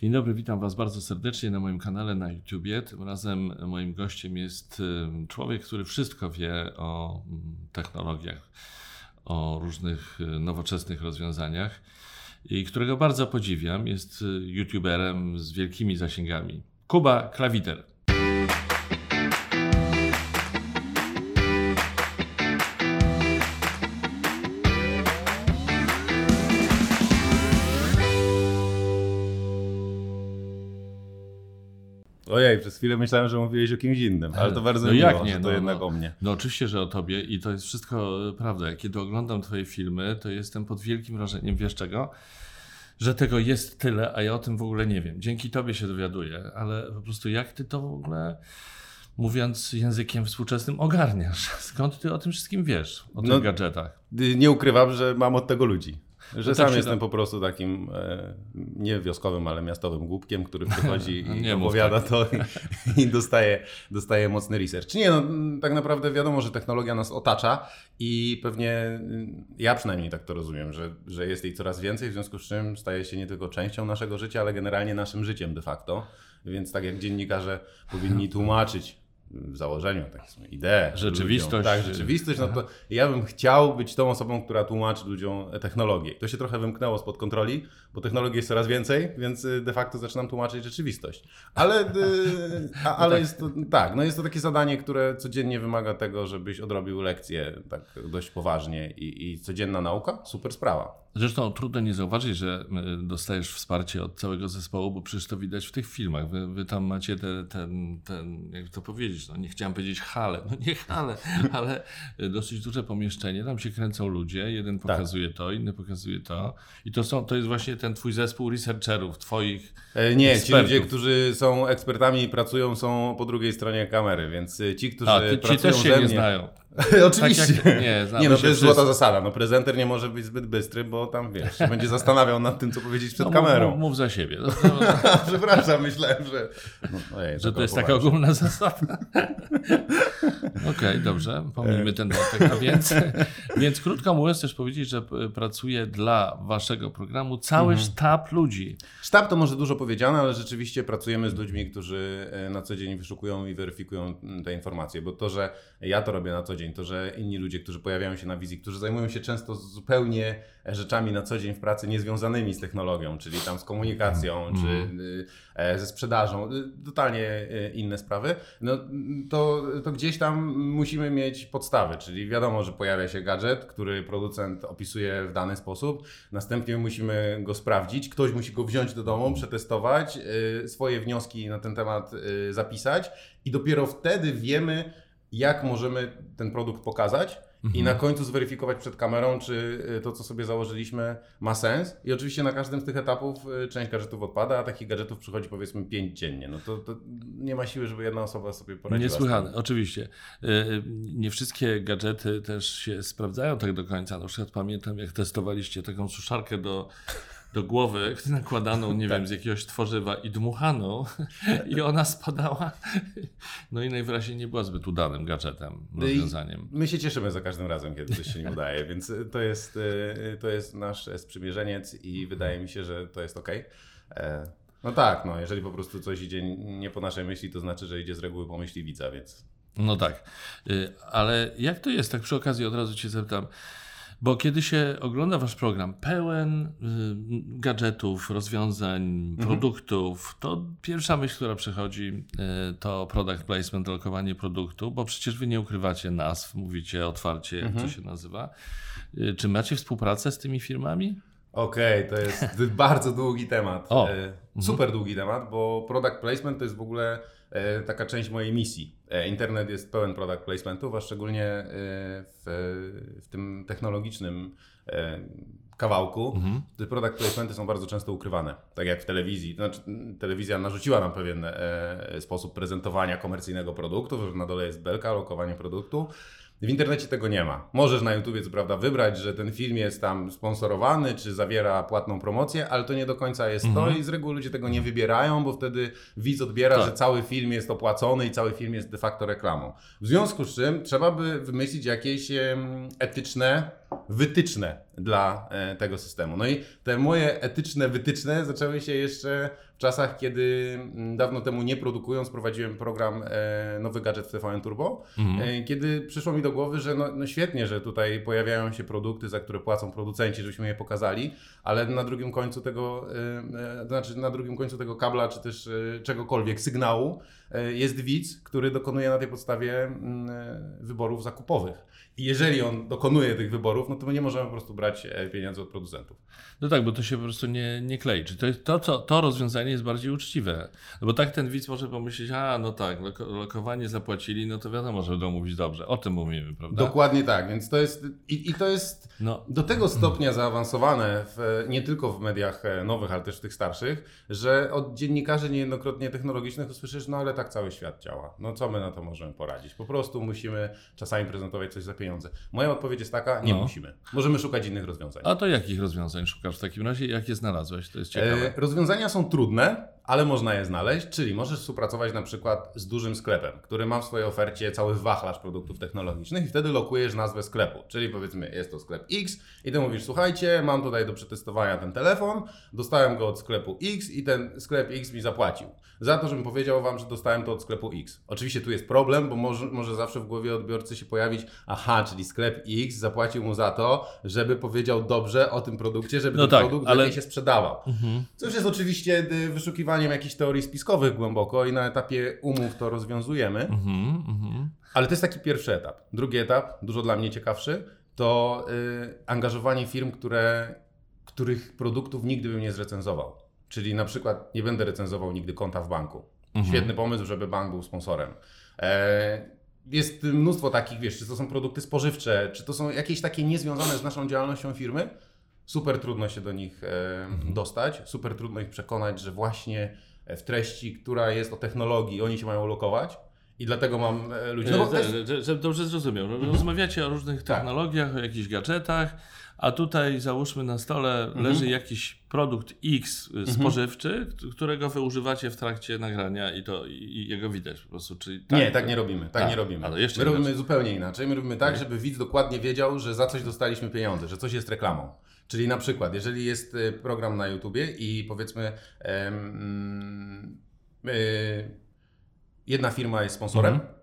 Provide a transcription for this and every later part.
Dzień dobry, witam Was bardzo serdecznie na moim kanale na YouTubie. Tym razem moim gościem jest człowiek, który wszystko wie o mm, technologiach, o różnych y, nowoczesnych rozwiązaniach i którego bardzo podziwiam. Jest y, YouTuberem z wielkimi zasięgami. Kuba Klawiter. Przez chwilę myślałem, że mówiłeś o kimś innym, ale to bardzo No miło, jak nie, to no, jednak no. o mnie. No oczywiście, że o tobie i to jest wszystko e, prawda. Kiedy oglądam twoje filmy, to jestem pod wielkim wrażeniem, wiesz czego? Że tego jest tyle, a ja o tym w ogóle nie wiem. Dzięki tobie się dowiaduję, ale po prostu jak ty to w ogóle, mówiąc językiem współczesnym, ogarniasz? Skąd ty o tym wszystkim wiesz? O tych No, gadżetach? Y, Nie ukrywam, że mam od tego ludzi. Że No sam tak jestem da- po prostu takim e, nie wioskowym, ale miastowym głupkiem, który przychodzi i Nie mów opowiada to i, i dostaje, dostaje mocny research. Nie, no m, tak naprawdę wiadomo, że technologia nas otacza i pewnie mm, ja przynajmniej tak to rozumiem, że, że jest jej coraz więcej, w związku z czym staje się nie tylko częścią naszego życia, ale generalnie naszym życiem de facto. Więc tak jak dziennikarze powinni tłumaczyć w założeniu, takie są idee. Rzeczywistość. Ludziom. Tak, rzeczywistość. No to ja bym chciał być tą osobą, która tłumaczy ludziom technologię. To się trochę wymknęło spod kontroli, bo technologii jest coraz więcej, więc y, de facto zaczynam tłumaczyć rzeczywistość. Ale, y, a, ale jest to, tak, no jest to takie zadanie, które codziennie wymaga tego, żebyś odrobił lekcję tak dość poważnie i, i codzienna nauka, super sprawa. Zresztą trudno nie zauważyć, że y, dostajesz wsparcie od całego zespołu, bo przecież to widać w tych filmach. Wy, wy tam macie te, ten, jak to powiedzieć, no nie chciałem powiedzieć hale, no nie hale, ale dosyć duże pomieszczenie, tam się kręcą ludzie, jeden pokazuje to, inny pokazuje to i to, są, to jest właśnie ten twój zespół researcherów, twoich E, Nie, ci Ekspertów. ludzie, którzy są ekspertami i pracują, są po drugiej stronie kamery, więc y, ci, którzy A, ty, ci pracują też się ze nie mnie... znają. Oczywiście. Tak jak- nie, nie, no to jest złota zasada. No, prezenter nie może być zbyt bystry, bo tam wiesz, się będzie zastanawiał nad tym, co powiedzieć przed No, kamerą. Mów, mów za siebie. No, to, Przepraszam, myślałem, że. No, ojej, że to jest taka zakołowałem się. ogólna zasada. Okej, dobrze, pomijmy ten wątek. A więc, więc krótko mówiąc, też powiedzieć, że pracuje dla waszego programu cały Mhm. sztab ludzi. Sztab to może dużo powiedziane, ale rzeczywiście pracujemy z ludźmi, którzy e, na co dzień wyszukują i weryfikują te informacje, bo to, że ja to robię na co dzień, to, że inni ludzie, którzy pojawiają się na wizji, którzy zajmują się często zupełnie rzeczami na co dzień w pracy niezwiązanymi z technologią, czyli tam z komunikacją, czy y, e, ze sprzedażą, y, totalnie y, inne sprawy, no mm, to, to gdzieś tam musimy mieć podstawy, czyli wiadomo, że pojawia się gadżet, który producent opisuje w dany sposób, następnie musimy go sprawdzić, ktoś musi go wziąć do domu, przetestować, y, swoje wnioski na ten temat zapisać i dopiero wtedy wiemy, jak możemy ten produkt pokazać i na końcu zweryfikować przed kamerą, czy y, to, co sobie założyliśmy, ma sens. I oczywiście na każdym z tych etapów y, część gadżetów odpada, a takich gadżetów przychodzi powiedzmy 5 dziennie. No to, to nie ma siły, żeby jedna osoba sobie poradziła. Niesłychane, oczywiście. Y, Nie wszystkie gadżety też się sprawdzają tak do końca. Na przykład pamiętam, jak testowaliście taką suszarkę do, do głowy, nakładaną, nie wiem, z jakiegoś tworzywa i dmuchaną i ona spadała. No i najwyraźniej nie była zbyt udanym gadżetem, No i- rozwiązaniem. My się cieszymy za każdym razem, kiedy coś się nie udaje, więc y, to jest, y, to jest nasz sprzymierzeniec i wydaje mi się, że to jest ok. No tak, no jeżeli po prostu coś idzie nie po naszej myśli, to znaczy, że idzie z reguły po myśli widza, więc No tak, ale jak to jest, tak przy okazji od razu Cię zapytam, bo kiedy się ogląda Wasz program pełen y, gadżetów, rozwiązań, Mhm. produktów, to pierwsza myśl, która przychodzi, y, to product placement, lokowanie produktu, bo przecież Wy nie ukrywacie nazw, mówicie otwarcie, jak Mhm. to się nazywa. Y, Czy macie współpracę z tymi firmami? Okej, to jest bardzo długi temat. O. E, Super długi temat, bo product placement to jest w ogóle taka część mojej misji. E, Internet jest pełen product placementów, a szczególnie e, w, w tym technologicznym e, kawałku. Mhm. Te product placementy są bardzo często ukrywane, tak jak w telewizji. Znaczy, telewizja narzuciła nam pewien e, sposób prezentowania komercyjnego produktu, że na dole jest belka, lokowanie produktu. W internecie tego nie ma. Możesz na YouTubie co prawda wybrać, że ten film jest tam sponsorowany, czy zawiera płatną promocję, ale to nie do końca jest to i z reguły ludzie tego nie wybierają, bo wtedy widz odbiera, Tak. że cały film jest opłacony i cały film jest de facto reklamą. W związku z czym trzeba by wymyślić jakieś etyczne wytyczne dla e, tego systemu. No i te moje etyczne wytyczne zaczęły się jeszcze w czasach, kiedy mm, dawno temu nie produkując, prowadziłem program e, Nowy Gadżet w TVN Turbo, mhm. kiedy przyszło mi do głowy, że no, no, świetnie, że tutaj pojawiają się produkty, za które płacą producenci, żebyśmy je pokazali, ale na drugim końcu tego, to znaczy na drugim końcu tego kabla, czy też czegokolwiek, sygnału, jest widz, który dokonuje na tej podstawie mm, wyborów zakupowych. Jeżeli on dokonuje tych wyborów, no to my nie możemy po prostu brać e, pieniędzy od producentów. No tak, bo to się po prostu nie, nie klei. Czy to, to, to, to rozwiązanie jest bardziej uczciwe? No bo tak ten widz może pomyśleć, a no tak, loko, lokowanie zapłacili, no to wiadomo, że będą mówić dobrze. O tym mówimy, prawda? Dokładnie tak, więc to jest i, i to jest no. do tego stopnia zaawansowane w, nie tylko w mediach e, nowych, ale też w tych starszych, że od dziennikarzy niejednokrotnie technologicznych usłyszysz, no ale tak cały świat działa. No co my na to możemy poradzić? Po prostu musimy czasami prezentować coś za pieniądze. Moja odpowiedź jest taka, nie no. musimy. Możemy szukać innych rozwiązań. A to jakich rozwiązań szukasz w takim razie? Jakie znalazłeś? To jest ciekawe. E, rozwiązania są trudne, ale można je znaleźć, czyli możesz współpracować na przykład z dużym sklepem, który ma w swojej ofercie cały wachlarz produktów technologicznych i wtedy lokujesz nazwę sklepu, czyli powiedzmy jest to sklep X i ty mówisz, słuchajcie, mam tutaj do przetestowania ten telefon, dostałem go od sklepu X i ten sklep X mi zapłacił. Za to, żebym powiedział wam, że dostałem to od sklepu X. Oczywiście tu jest problem, bo może, może zawsze w głowie odbiorcy się pojawić, aha, czyli sklep X zapłacił mu za to, żeby powiedział dobrze o tym produkcie, żeby no ten tak, produkt ale... lepiej się sprzedawał. Mhm. Co już jest oczywiście y, wyszukiwanie stosowaniem jakichś teorii spiskowych głęboko i na etapie umów to rozwiązujemy. Mm -hmm. Ale to jest taki pierwszy etap. Drugi etap, dużo dla mnie ciekawszy, to y, angażowanie firm, które, których produktów nigdy bym nie zrecenzował. Czyli na przykład nie będę recenzował nigdy konta w banku. -hmm. Świetny pomysł, żeby bank był sponsorem. E, jest mnóstwo takich, wiesz, czy to są produkty spożywcze, czy to są jakieś takie niezwiązane z naszą działalnością firmy, Super trudno się do nich e, mhm. dostać, super trudno ich przekonać, że właśnie w treści, która jest o technologii, oni się mają lokować. I dlatego mam e, ludzi. No jest... że, że dobrze zrozumiał. Rozmawiacie o różnych tak. technologiach, o jakichś gadżetach, a tutaj załóżmy na stole mhm. leży jakiś produkt X mhm. spożywczy, mhm. którego wy używacie w trakcie nagrania i to i jego widać po prostu. Czyli tak, nie, tak nie robimy. Tak a, nie robimy. Ale jeszcze my robimy zupełnie inaczej. My robimy tak, żeby widz dokładnie wiedział, że za coś dostaliśmy pieniądze, że coś jest reklamą. Czyli na przykład, jeżeli jest y, program na YouTubie i powiedzmy yy, jedna firma jest sponsorem, mhm.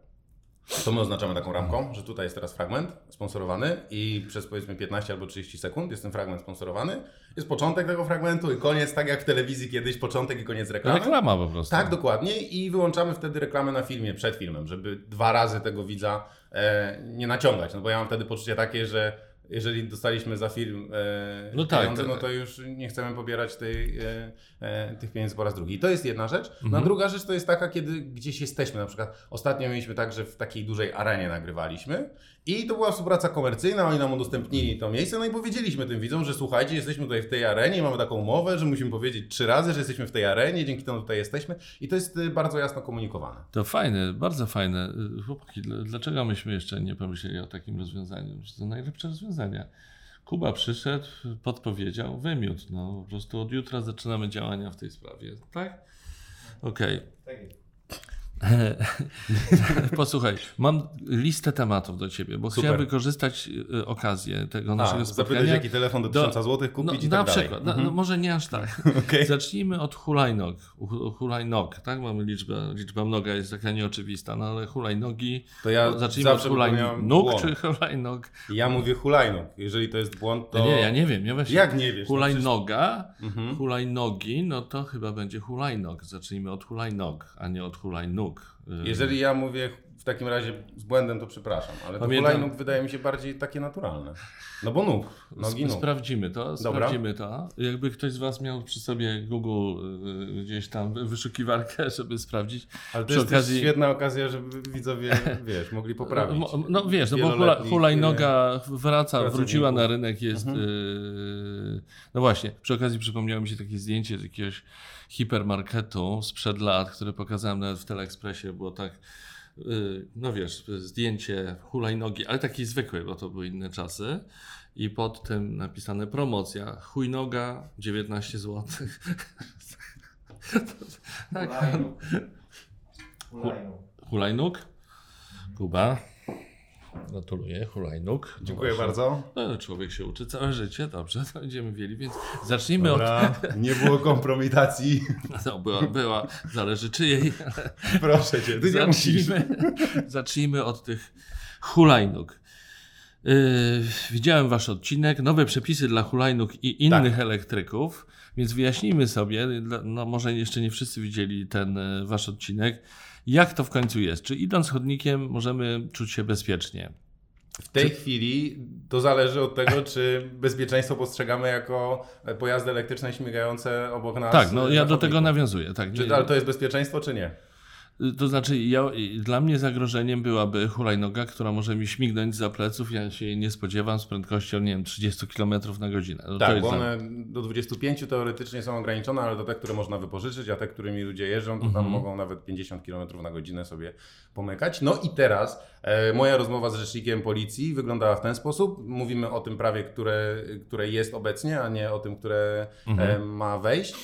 to my oznaczamy taką ramką, że tutaj jest teraz fragment sponsorowany i przez powiedzmy 15 albo 30 sekund jest ten fragment sponsorowany. Jest początek tego fragmentu i koniec, tak jak w telewizji kiedyś, początek i koniec reklamy. Reklama po prostu. Tak, dokładnie i wyłączamy wtedy reklamę na filmie, przed filmem, żeby dwa razy tego widza e, nie naciągać, no bo ja mam wtedy poczucie takie, że jeżeli dostaliśmy za film e, no tak, pieniądze, tak, no to już nie chcemy pobierać tej, e, e, tych pieniędzy po raz drugi. I to jest jedna rzecz. No, mhm. Druga rzecz to jest taka, kiedy gdzieś jesteśmy. Na przykład ostatnio mieliśmy tak, że w takiej dużej arenie nagrywaliśmy i to była współpraca komercyjna, oni nam udostępnili to miejsce, no i powiedzieliśmy tym widzom, że słuchajcie, jesteśmy tutaj w tej arenie, mamy taką umowę, że musimy powiedzieć trzy razy, że jesteśmy w tej arenie, dzięki temu tutaj jesteśmy i to jest y, bardzo jasno komunikowane. To fajne, bardzo fajne. Y, chłopaki, dlaczego myśmy jeszcze nie pomyśleli o takim rozwiązaniu? To najlepsze rozwiązania. Kuba przyszedł, podpowiedział, wymiótł. No, po prostu od jutra zaczynamy działania w tej sprawie, tak? Okej. Okay. Posłuchaj, mam listę tematów do ciebie, bo Super. chciałem wykorzystać y, okazję tego naszego A, spotkania. Zapytać, jaki telefon do 1000 zł kupić no, i tak Na przykład, no, mhm. no, może nie aż tak. okay. Zacznijmy od hulajnog. Hulajnog, tak? Mamy liczbę, liczba mnoga jest taka nieoczywista, no ale hulajnogi. To ja zacznijmy od hulajnóg czy hulajnog? Ja mówię hulajnog. Jeżeli to jest błąd, to... Nie, ja nie wiem. Ja właśnie... Jak nie wiesz? No hulajnoga, no przecież... hulajnogi, no to chyba będzie hulajnog. Zacznijmy od hulajnog, a nie od hulajnóg nóg. Jeżeli ja mówię w takim razie z błędem, to przepraszam, ale to Pamiętam... hulajnóg wydaje mi się bardziej takie naturalne. No bo nóg, nogi nóg. Sprawdzimy to, Dobra. sprawdzimy to. Jakby ktoś z Was miał przy sobie Google y, gdzieś tam wyszukiwarkę, żeby sprawdzić. Ale to przy jest okazji... świetna okazja, żeby widzowie, wiesz, mogli poprawić. No, no wiesz, no bo hula, hulajnoga wraca, wróciła na rynek, jest... Mhm. Yy... No właśnie, przy okazji przypomniało mi się takie zdjęcie z jakiegoś hipermarketu sprzed lat, które pokazałem nawet w Teleekspresie, było tak, y, no wiesz, zdjęcie hulajnogi, ale takiej zwykłej, bo to były inne czasy. I pod tym napisane promocja, chujnoga 19 zł. tak. Hulajnóg. Kuba. Gratuluję, hulajnóg. Dziękuję Proszę. bardzo. No, człowiek się uczy całe życie, dobrze, to będziemy mieli, więc zacznijmy Dobra, nie było kompromitacji. od... No, była, była, zależy czyjej, Proszę cię, ty nie musisz. zacznijmy, zacznijmy od tych hulajnóg. Yy, widziałem wasz odcinek, nowe przepisy dla hulajnóg i innych Tak. elektryków, więc wyjaśnijmy sobie, no może jeszcze nie wszyscy widzieli ten e, wasz odcinek, jak to w końcu jest. Czy idąc chodnikiem możemy czuć się bezpiecznie? W tej chwili to zależy od tego, czy bezpieczeństwo postrzegamy jako pojazdy elektryczne śmigające obok nas. tak, no ja do tego nawiązuję. Tak, Czy, nie- ale to jest bezpieczeństwo, czy nie? To znaczy, ja, dla mnie zagrożeniem byłaby hulajnoga, która może mi śmignąć za pleców. Ja się jej nie spodziewam z prędkością, nie wiem, 30 km na godzinę. No Tak, bo one do 25 teoretycznie są ograniczone, ale to te, które można wypożyczyć, a te, którymi ludzie jeżdżą, to Mhm. tam mogą nawet 50 km na godzinę sobie pomykać. No i teraz e, moja rozmowa z rzecznikiem policji wyglądała w ten sposób. Mówimy o tym prawie, które, które jest obecnie, a nie o tym, które Mhm. e, ma wejść.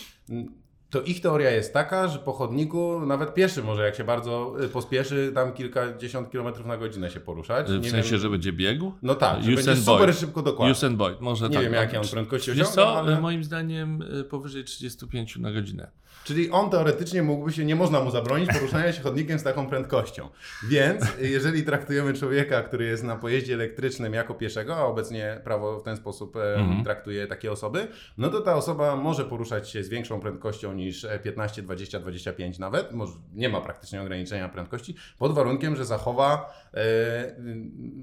To ich teoria jest taka, że po chodniku nawet pieszy może jak się bardzo y, pospieszy, tam kilkadziesiąt kilometrów na godzinę się poruszać. W Nie sensie, wiem- że będzie biegł? No tak, że Usain będzie super Bolt. szybko dokładnie. Usain Bolt, może Nie tak. wiem, no, jakie on prędkości osiąga, co, ale- moim zdaniem y, powyżej 35 na godzinę. Czyli on teoretycznie mógłby się, nie można mu zabronić poruszania się chodnikiem z taką prędkością. Więc jeżeli traktujemy człowieka, który jest na pojeździe elektrycznym jako pieszego, a obecnie prawo w ten sposób Mhm. traktuje takie osoby, no to ta osoba może poruszać się z większą prędkością niż e, 15, 20, 25 nawet. Może, nie ma praktycznie ograniczenia prędkości, pod warunkiem, że zachowa, e,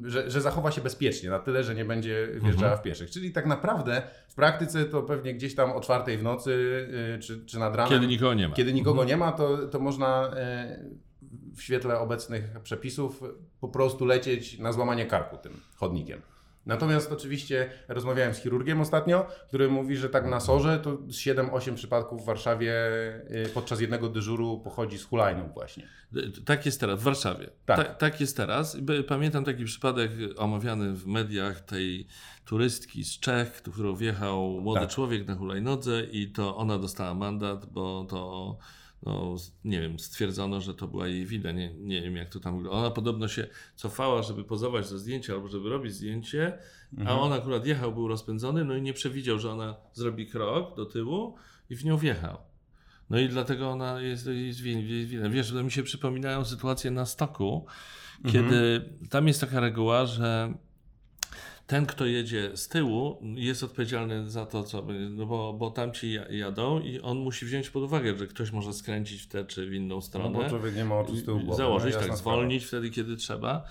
że, że zachowa się bezpiecznie, na tyle, że nie będzie wjeżdżała w pieszych. Czyli tak naprawdę w praktyce to pewnie gdzieś tam o czwartej w nocy e, czy, czy nad ranem. Kiedy nikogo nie ma. Kiedy nikogo nie ma, to, to można e, w świetle obecnych przepisów po prostu lecieć na złamanie karku tym chodnikiem. Natomiast oczywiście rozmawiałem z chirurgiem ostatnio, który mówi, że tak na sorze to z 7-8 przypadków w Warszawie e, podczas jednego dyżuru pochodzi z hulajnóg właśnie. Y, Tak jest teraz, w Warszawie. Tak. Tak, tak jest teraz. Pamiętam taki przypadek omawiany w mediach tej turystki z Czech, którą wjechał młody Tak. człowiek na hulajnodze i to ona dostała mandat, bo to no, nie wiem, stwierdzono, że to była jej wina. Nie, nie wiem, jak to tam wygląda. Ona podobno się cofała, żeby pozować do zdjęcia albo żeby robić zdjęcie, a on akurat jechał, był rozpędzony, no i nie przewidział, że ona zrobi krok do tyłu i w nią wjechał. No i dlatego ona jest, jest win- jest winna. Wiesz, to mi się przypominają sytuacje na stoku, kiedy tam jest taka reguła, że ten, kto jedzie z tyłu, jest odpowiedzialny za to, co. No bo, bo tamci ja- jadą i on musi wziąć pod uwagę, że ktoś może skręcić w tę czy w inną No stronę. bo człowiek nie ma oczu z tyłu głowy. Założyć, no, tak, jasna zwolnić wtedy, kiedy trzeba.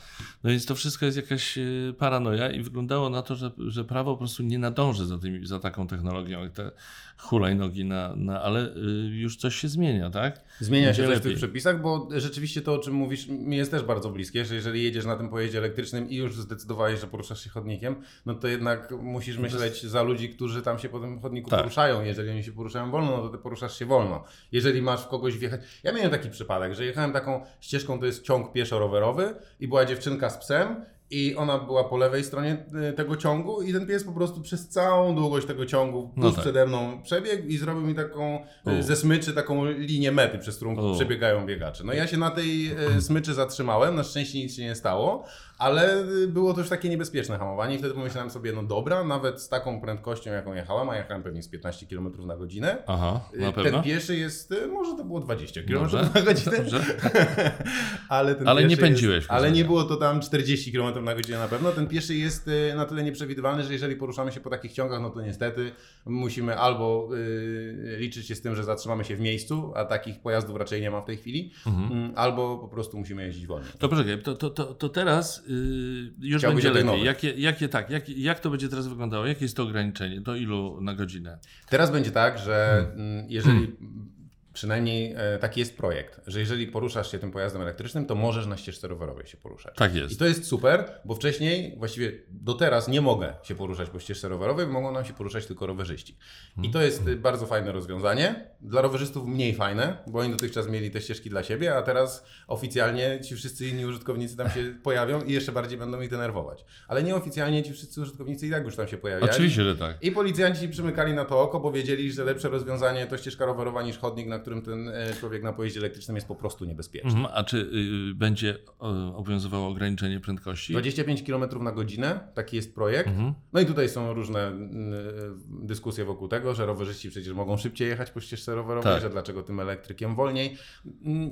No więc to wszystko jest jakaś e, paranoja i wyglądało na to, że, że prawo po prostu nie nadąży za, tymi, za taką technologią, te hulajnogi, na, na, ale y, już coś się zmienia, tak? Zmienia się Będzie coś w tych lepiej. przepisach, bo rzeczywiście to, o czym mówisz, mi jest też bardzo bliskie, że jeżeli jedziesz na tym pojeździe elektrycznym i już zdecydowałeś, że poruszasz się chodnikiem, no to jednak musisz myśleć za ludzi, którzy tam się po tym chodniku Tak. poruszają. Jeżeli oni się poruszają wolno, no to ty poruszasz się wolno. Jeżeli masz w kogoś wjechać... Ja miałem taki przypadek, że jechałem taką ścieżką, to jest ciąg pieszo-rowerowy i była dziewczynka z psem i ona była po lewej stronie y, tego ciągu i ten pies po prostu przez całą długość tego ciągu No tuż tak. przede mną przebiegł i zrobił mi taką U. y, ze smyczy taką linię mety, przez którą U. przebiegają biegacze. No ja się na tej y, smyczy zatrzymałem, na szczęście nic się nie stało, ale y, było to już takie niebezpieczne hamowanie i wtedy pomyślałem sobie, no dobra, nawet z taką prędkością jaką jechałem, a jechałem pewnie z 15 km na godzinę, Aha, y, na ten pewno. pieszy jest, y, może to było 20 km Dobrze, na godzinę, dobrze. ale ten Ale nie pędziłeś Jest, ale nie było to tam 40 km na godzinę na pewno. Ten pieszy jest na tyle nieprzewidywalny, że jeżeli poruszamy się po takich ciągach, no to niestety musimy albo y, liczyć się z tym, że zatrzymamy się w miejscu, a takich pojazdów raczej nie ma w tej chwili, Mhm. mm, albo po prostu musimy jeździć wolniej. To poczekaj, to, to, to, to teraz yy, już Chciałbyś będzie lepiej. Jakie, jakie, tak, jak, jak to będzie teraz wyglądało? Jakie jest to ograniczenie? Do ilu na godzinę? Teraz będzie tak, że Hmm. mm, jeżeli przynajmniej e, taki jest projekt, że jeżeli poruszasz się tym pojazdem elektrycznym, to możesz na ścieżce rowerowej się poruszać. Tak I jest. to jest super, bo wcześniej, właściwie do teraz nie mogę się poruszać po ścieżce rowerowej, mogą nam się poruszać tylko rowerzyści. I to jest y, bardzo fajne rozwiązanie. Dla rowerzystów mniej fajne, bo oni dotychczas mieli te ścieżki dla siebie, a teraz oficjalnie ci wszyscy inni użytkownicy tam się pojawią i jeszcze bardziej będą ich denerwować. Ale nieoficjalnie ci wszyscy użytkownicy i tak już tam się pojawiają. Oczywiście, że tak. I policjanci przymykali na to oko, bo wiedzieli, że lepsze rozwiązanie to ścieżka rowerowa niż chodnik, na którym ten e, człowiek na pojeździe elektrycznym jest po prostu niebezpieczny. Mhm, A czy y, będzie y, obowiązywało ograniczenie prędkości? 25 km na godzinę, taki jest projekt. Mhm. No i tutaj są różne y, dyskusje wokół tego, że rowerzyści przecież mogą szybciej jechać po ścieżce rowerowej, Tak. że dlaczego tym elektrykiem wolniej.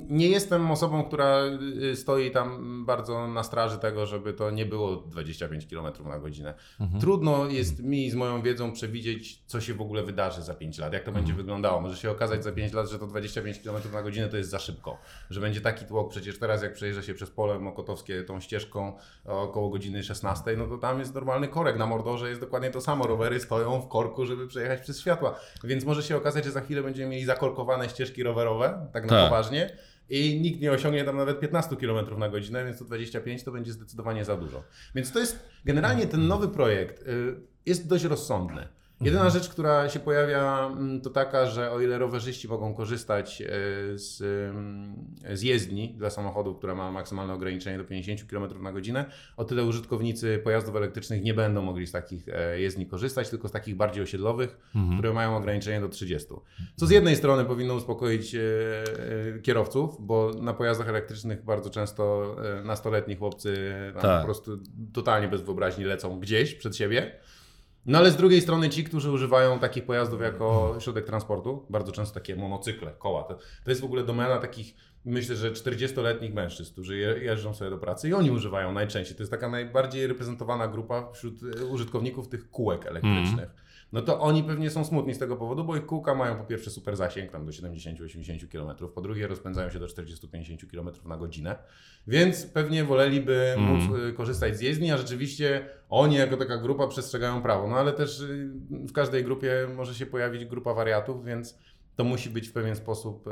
Nie jestem osobą, która y, stoi tam bardzo na straży tego, żeby to nie było 25 km na godzinę. Mhm. Trudno jest mi z moją wiedzą przewidzieć, co się w ogóle wydarzy za 5 lat, jak to będzie wyglądało. Może się okazać za 5 lat, że to 25 km na godzinę to jest za szybko, że będzie taki tłok. Przecież teraz, jak przejeżdża się przez pole mokotowskie tą ścieżką około godziny 16, no to tam jest normalny korek. Na Mordorze jest dokładnie to samo. Rowery stoją w korku, żeby przejechać przez światła. Więc może się okazać, że za chwilę będziemy mieli zakorkowane ścieżki rowerowe, tak na Tak. poważnie. I nikt nie osiągnie tam nawet 15 km na godzinę, więc to 25 to będzie zdecydowanie za dużo. Więc to jest generalnie ten nowy projekt y, jest dość rozsądny. Jedyna rzecz, która się pojawia, mm, to taka, że o ile rowerzyści mogą korzystać y, z, ym, z jezdni dla samochodu, która ma maksymalne ograniczenie do 50 km na godzinę, o tyle użytkownicy pojazdów elektrycznych nie będą mogli z takich e, jezdni korzystać, tylko z takich bardziej osiedlowych, Mhm. które mają ograniczenie do 30. Co z jednej strony powinno uspokoić e, e, kierowców, bo na pojazdach elektrycznych bardzo często e, nastoletni chłopcy Tak. po prostu totalnie bez wyobraźni lecą gdzieś przed siebie. No ale z drugiej strony ci, którzy używają takich pojazdów jako środek transportu, bardzo często takie monocykle, koła, to, to jest w ogóle domena takich, myślę, że 40-letnich mężczyzn, którzy je, jeżdżą sobie do pracy i oni używają najczęściej. To jest taka najbardziej reprezentowana grupa wśród e, użytkowników tych kółek elektrycznych. No to oni pewnie są smutni z tego powodu, bo ich kółka mają po pierwsze super zasięg, tam do 70-80 km, po drugie rozpędzają się do 40-50 km na godzinę, więc pewnie woleliby Mm. móc y, korzystać z jezdni, a rzeczywiście oni jako taka grupa przestrzegają prawo. No ale też y, w każdej grupie może się pojawić grupa wariatów, więc to musi być w pewien sposób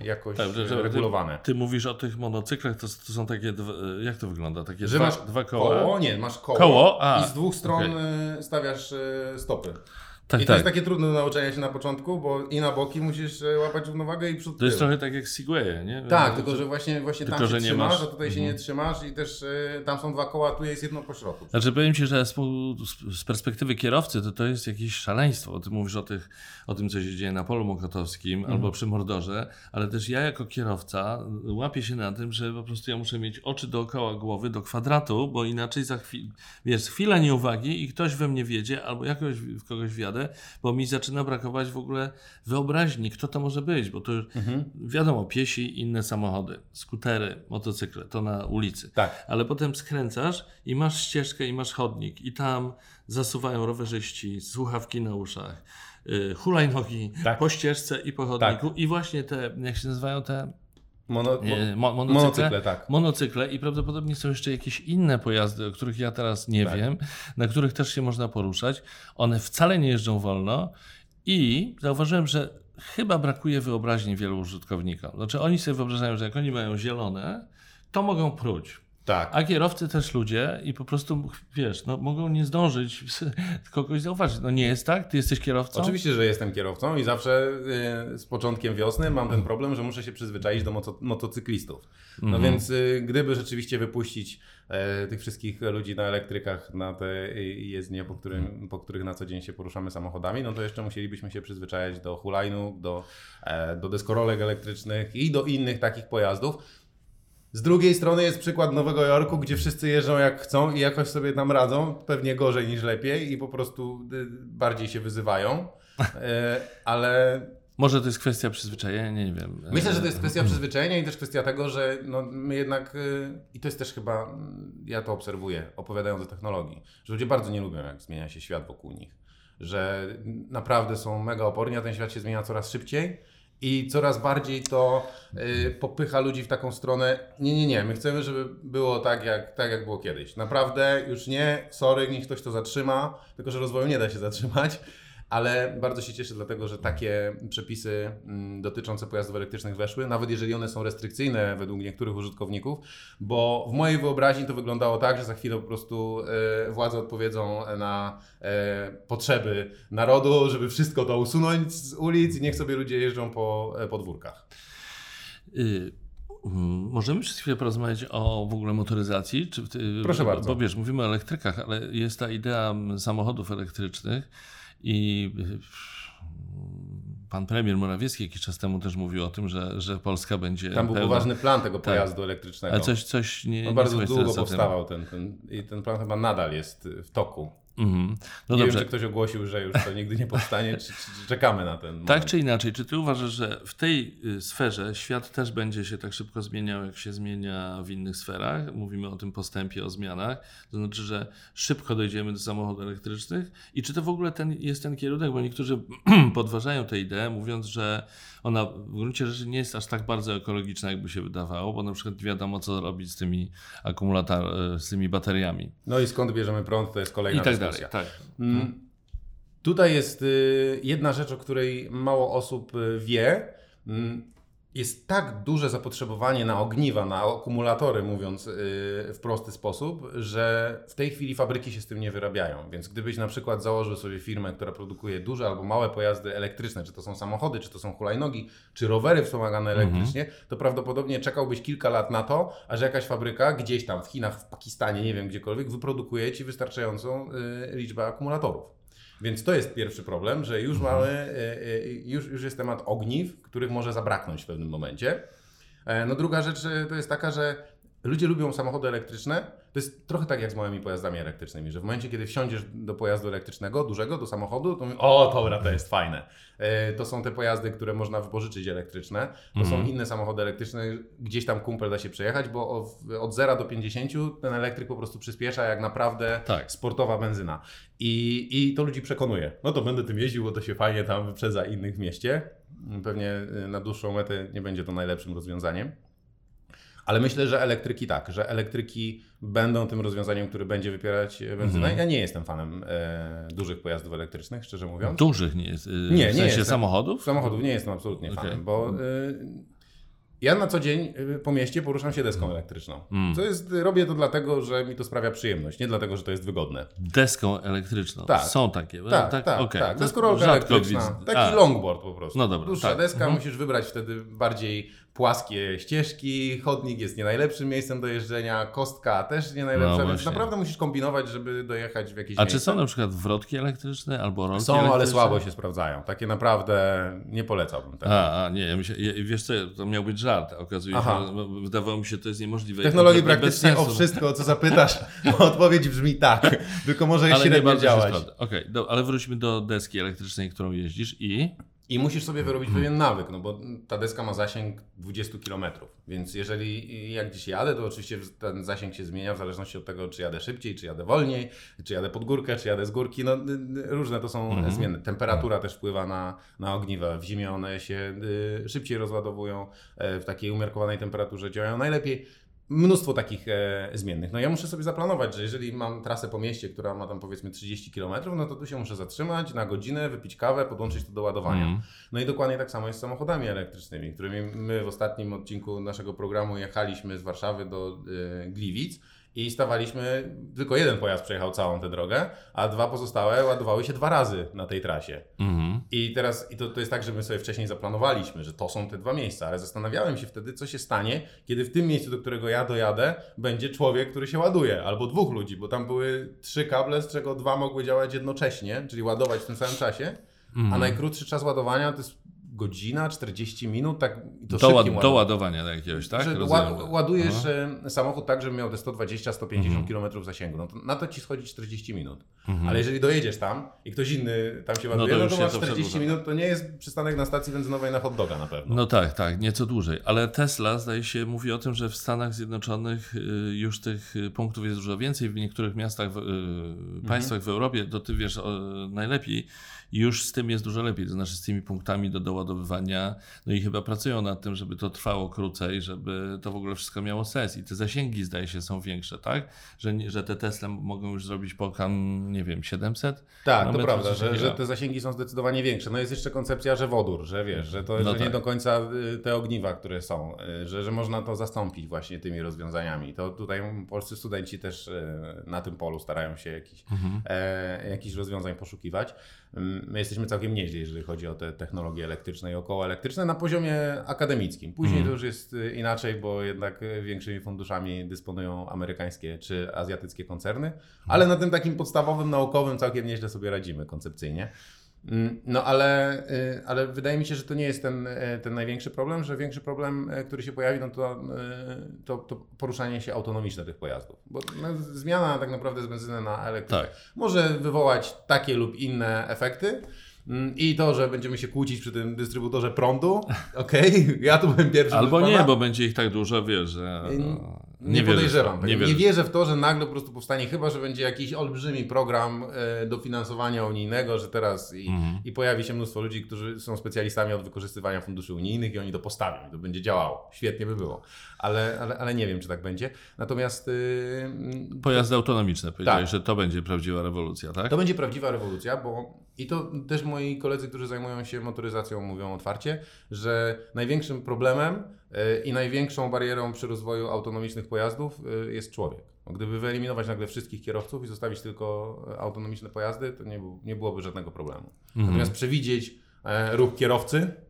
y, jakoś Tak, że- regulowane. Ty mówisz o tych monocyklach, to, to są takie, dwa, jak to wygląda? Takie Że dwa, masz dwa koła? Koło, nie, masz koło, Koło? A, i z dwóch stron okej. y, stawiasz stopy. Tak, I to tak. jest takie trudne do nauczenia się na początku, bo i na boki musisz e, łapać równowagę i przód To jest tył. trochę tak jak Segwaye, nie? Tak, tylko że właśnie, właśnie Tylko, tam się trzymasz, masz- a tutaj się Mhm. nie trzymasz i też e, tam są dwa koła, tu jest jedno po środku. Znaczy powiem Ci, że z- z perspektywy kierowcy to to jest jakieś szaleństwo. Ty mówisz o, tych, o tym, co się dzieje na polu mokotowskim Mhm. albo przy Mordorze, ale też ja jako kierowca łapię się na tym, że po prostu ja muszę mieć oczy dookoła głowy, do kwadratu, bo inaczej za chwilę, wiesz, chwila nieuwagi i ktoś we mnie wiedzie albo jakoś w kogoś wjadę, bo mi zaczyna brakować w ogóle wyobraźni, kto to może być, bo to już Mhm. wiadomo, piesi, inne samochody, skutery, motocykle, to na ulicy Tak. ale potem skręcasz i masz ścieżkę i masz chodnik i tam zasuwają rowerzyści, słuchawki na uszach, yy, hulajnogi Tak. po ścieżce i po chodniku i właśnie te, jak się nazywają te Mono, mo, mo, monocykle, monocykle, tak. monocykle i prawdopodobnie są jeszcze jakieś inne pojazdy, o których ja teraz nie Tak. wiem, na których też się można poruszać. One wcale nie jeżdżą wolno i zauważyłem, że chyba brakuje wyobraźni wielu użytkownikom. Znaczy oni sobie wyobrażają, że jak oni mają zielone, to mogą pruć. Tak. A kierowcy też ludzie i po prostu, wiesz, no, mogą nie zdążyć kogoś zauważyć. No nie jest tak? Ty jesteś kierowcą? Oczywiście, że jestem kierowcą i zawsze y, z początkiem wiosny mam ten problem, że muszę się przyzwyczaić do moto, motocyklistów. No Mhm. więc y, gdyby rzeczywiście wypuścić e, tych wszystkich ludzi na elektrykach na te y, jezdnie, po, którym, po których na co dzień się poruszamy samochodami, no to jeszcze musielibyśmy się przyzwyczajać do hulajnóg, do, e, do deskorolek elektrycznych i do innych takich pojazdów. Z drugiej strony jest przykład Nowego Jorku, gdzie wszyscy jeżdżą jak chcą i jakoś sobie tam radzą, pewnie gorzej niż lepiej i po prostu y, bardziej się wyzywają. E, Ale Może to jest kwestia przyzwyczajenia, nie wiem. myślę, że to jest kwestia przyzwyczajenia i też kwestia tego, że no, my jednak, y, i to jest też chyba, ja to obserwuję, opowiadając o technologii, że ludzie bardzo nie lubią, jak zmienia się świat wokół nich. Że naprawdę są mega oporni, a ten świat się zmienia coraz szybciej. I coraz bardziej to y, popycha ludzi w taką stronę. Nie, nie, nie. My chcemy, żeby było tak jak, tak, jak było kiedyś. Naprawdę już nie, sorry, niech ktoś to zatrzyma, tylko że rozwoju nie da się zatrzymać. Ale bardzo się cieszę, dlatego że takie przepisy mm, dotyczące pojazdów elektrycznych weszły, nawet jeżeli one są restrykcyjne według niektórych użytkowników, bo w mojej wyobraźni to wyglądało tak, że za chwilę po prostu e, władze odpowiedzą na e, potrzeby narodu, żeby wszystko to usunąć z ulic i niech sobie ludzie jeżdżą po e, podwórkach. Y, Możemy przez chwilę porozmawiać o w ogóle motoryzacji? Czy, Proszę bardzo. Bo wiesz, mówimy o elektrykach, ale jest ta idea samochodów elektrycznych i y, pan premier Morawiecki jakiś czas temu też mówił o tym, że, że Polska będzie. Tam był pełna- poważny plan tego Tak. pojazdu elektrycznego. Ale coś, coś nie. no nie bardzo długo powstawał ten, ten, i ten plan chyba nadal jest w toku. Mhm. No nie dobrze. wiem, czy ktoś ogłosił, że już to nigdy nie powstanie, czy, czy, czy czekamy na ten moment. Tak czy inaczej, czy ty uważasz, że w tej y, sferze świat też będzie się tak szybko zmieniał, jak się zmienia w innych sferach? Mówimy o tym postępie, o zmianach. To znaczy, że szybko dojdziemy do samochodów elektrycznych i czy to w ogóle ten, jest ten kierunek, bo niektórzy podważają tę ideę, mówiąc, że ona w gruncie rzeczy nie jest aż tak bardzo ekologiczna, jakby się wydawało, bo na przykład nie wiadomo, co robić z tymi akumulatorami, z tymi bateriami No i skąd bierzemy prąd, to jest kolejna i tak dalej. dyskusja. Tak. Mm. Tutaj jest y, jedna rzecz, o której mało osób y, wie. Jest tak duże zapotrzebowanie na ogniwa, na akumulatory, mówiąc y, w prosty sposób, że w tej chwili fabryki się z tym nie wyrabiają. Więc gdybyś na przykład założył sobie firmę, która produkuje duże albo małe pojazdy elektryczne, czy to są samochody, czy to są hulajnogi, czy rowery wspomagane elektrycznie, to prawdopodobnie czekałbyś kilka lat na to, aż jakaś fabryka gdzieś tam w Chinach, w Pakistanie, nie wiem gdziekolwiek, wyprodukuje ci wystarczającą y, liczbę akumulatorów. Więc to jest pierwszy problem, że już mamy, e, e, już, już jest temat ogniw, których może zabraknąć w pewnym momencie. E, No druga rzecz to jest taka, że ludzie lubią samochody elektryczne. To jest trochę tak jak z małymi pojazdami elektrycznymi, że w momencie, kiedy wsiądziesz do pojazdu elektrycznego, dużego, do samochodu, to mówisz, o dobra, to jest fajne. E, To są te pojazdy, które można wypożyczyć elektryczne. To są inne samochody elektryczne, gdzieś tam kumpel da się przejechać, bo od 0 do 50 ten elektryk po prostu przyspiesza jak naprawdę Tak. sportowa benzyna. I, I to ludzi przekonuje. No to będę tym jeździł, bo to się fajnie tam wyprzedza innych w mieście. Pewnie y, na dłuższą metę nie będzie to najlepszym rozwiązaniem. Ale myślę, że elektryki tak, że elektryki będą tym rozwiązaniem, które będzie wypierać e, benzynę. Mhm. Ja nie jestem fanem e, dużych pojazdów elektrycznych, szczerze mówiąc. Dużych nie jest. y, Nie, w nie sensie jestem. samochodów? Samochodów nie jestem absolutnie Okej. fanem, bo y, ja na co dzień y, po mieście poruszam się deską elektryczną. Mm. Co jest, robię to dlatego, że mi to sprawia przyjemność, nie dlatego, że to jest wygodne. Deską elektryczną. Tak. Są takie. Tak, tak, tak. okej. To Deskorolka elektryczna. widzę. Taki A, longboard po prostu. No dobra, Dłuższa tak. deska, Mhm. musisz wybrać wtedy bardziej płaskie ścieżki, chodnik jest nie najlepszym miejscem do jeżdżenia, kostka też nie najlepsza, No więc naprawdę musisz kombinować, żeby dojechać w jakieś A miejsce. czy są na przykład wrotki elektryczne albo rolki Są, ale słabo się sprawdzają. Takie naprawdę nie polecałbym tego. A, a nie, ja myślę, ja, wiesz co, to miał być żart. Okazuje Aha. się, że no, wydawało mi się, że to jest niemożliwe. Technologii praktycznie o wszystko, o co zapytasz, odpowiedź brzmi tak, tylko może Ale nie średnio się działać. Okej, do- ale wróćmy do deski elektrycznej, którą jeździsz i... I musisz sobie wyrobić pewien nawyk, no bo ta deska ma zasięg 20 km. Więc jeżeli jak gdzieś jadę, to oczywiście ten zasięg się zmienia w zależności od tego, czy jadę szybciej, czy jadę wolniej, czy jadę pod górkę, czy jadę z górki. No, y, y, różne to są Mhm. zmienne. Temperatura też wpływa na, na ogniwa. W zimie one się y, szybciej rozładowują, e, w takiej umiarkowanej temperaturze działają najlepiej. Mnóstwo takich e, zmiennych. No ja muszę sobie zaplanować, że jeżeli mam trasę po mieście, która ma tam powiedzmy 30 km, no to tu się muszę zatrzymać na godzinę, wypić kawę, podłączyć to do ładowania. Mm. No i dokładnie tak samo jest z samochodami elektrycznymi, którymi my w ostatnim odcinku naszego programu jechaliśmy z Warszawy do y, Gliwic i stawaliśmy, tylko jeden pojazd przejechał całą tę drogę, a dwa pozostałe ładowały się dwa razy na tej trasie. Mhm. I teraz i to, to jest tak, że my sobie wcześniej zaplanowaliśmy, że to są te dwa miejsca, ale zastanawiałem się wtedy, co się stanie, kiedy w tym miejscu, do którego ja dojadę, będzie człowiek, który się ładuje, albo dwóch ludzi, bo tam były trzy kable, z czego dwa mogły działać jednocześnie, czyli ładować w tym samym czasie, a Mhm. najkrótszy czas ładowania to jest godzina, 40 minut, tak Do, szybkim ład, do ładowania jakiegoś, tak? Że Rozumiem. ładujesz Aha. e, samochód tak, żeby miał te 120-150 Mhm. km zasięgu. No to na to ci schodzi 40 minut. Mhm. Ale jeżeli dojedziesz tam i ktoś inny tam się No ładuje, to no to, masz to 40 przedłuża. minut, to nie jest przystanek na stacji benzynowej na hot doga na pewno. No tak, tak, nieco dłużej. Ale Tesla, zdaje się, mówi o tym, że w Stanach Zjednoczonych y, już tych y, punktów jest dużo więcej. W niektórych miastach, w, y, Mhm. państwach w Europie, to ty wiesz najlepiej, już z tym jest dużo lepiej. To znaczy z tymi punktami do doładowywania. No i chyba pracują nad tym, żeby to trwało krócej, żeby to w ogóle wszystko miało sens. I te zasięgi, zdaje się, są większe, tak? Że, nie- że te Tesla mogą już zrobić po, kam, nie wiem, 700? Tak, to prawda, że, że te zasięgi są zdecydowanie większe. No jest jeszcze koncepcja, że wodór, że wiesz, że to No że nie tak. do końca y, te ogniwa, które są, y, że, że można to zastąpić właśnie tymi rozwiązaniami. To tutaj polscy studenci też y, na tym polu starają się jakiś, Mhm. e, jakichś rozwiązań poszukiwać. My jesteśmy całkiem nieźli, jeżeli chodzi o te technologie elektryczne i około elektryczne na poziomie akademickim. Później Mhm. to już jest y, inaczej, bo jednak y, większymi funduszami dysponują amerykańskie czy azjatyckie koncerny, ale na tym takim podstawowym, naukowym całkiem nieźle sobie radzimy koncepcyjnie. Mm, no ale, y, ale wydaje mi się, że to nie jest ten, y, ten największy problem, że większy problem, y, który się pojawi, no to, to, to poruszanie się autonomiczne tych pojazdów. Bo no, zmiana tak naprawdę z benzyny na elektrykę Tak. może wywołać takie lub inne efekty. Mm, I to, że będziemy się kłócić przy tym dystrybutorze prądu, okej, ja tu byłem pierwszy. Albo nie, bo będzie ich tak dużo, wiesz, że... no, Nie, w podejrzewam. Nie, Nie, wierzę. wierzę w to, że nagle po prostu powstanie, chyba że będzie jakiś olbrzymi program e, dofinansowania unijnego, że teraz i, Mhm. i pojawi się mnóstwo ludzi, którzy są specjalistami od wykorzystywania funduszy unijnych i oni to postawią i to będzie działało. Świetnie by było. Ale, ale, ale nie wiem, czy tak będzie. Natomiast y, mm, Pojazdy autonomiczne, powiedziałeś, Tak. że to będzie prawdziwa rewolucja, tak? to będzie prawdziwa rewolucja, bo i to też moi koledzy, którzy zajmują się motoryzacją, mówią otwarcie, że największym problemem y, i największą barierą przy rozwoju autonomicznych pojazdów y, jest człowiek. Gdyby wyeliminować nagle wszystkich kierowców i zostawić tylko autonomiczne pojazdy, to nie, nie byłoby żadnego problemu. Natomiast przewidzieć e, ruch kierowcy, Mhm.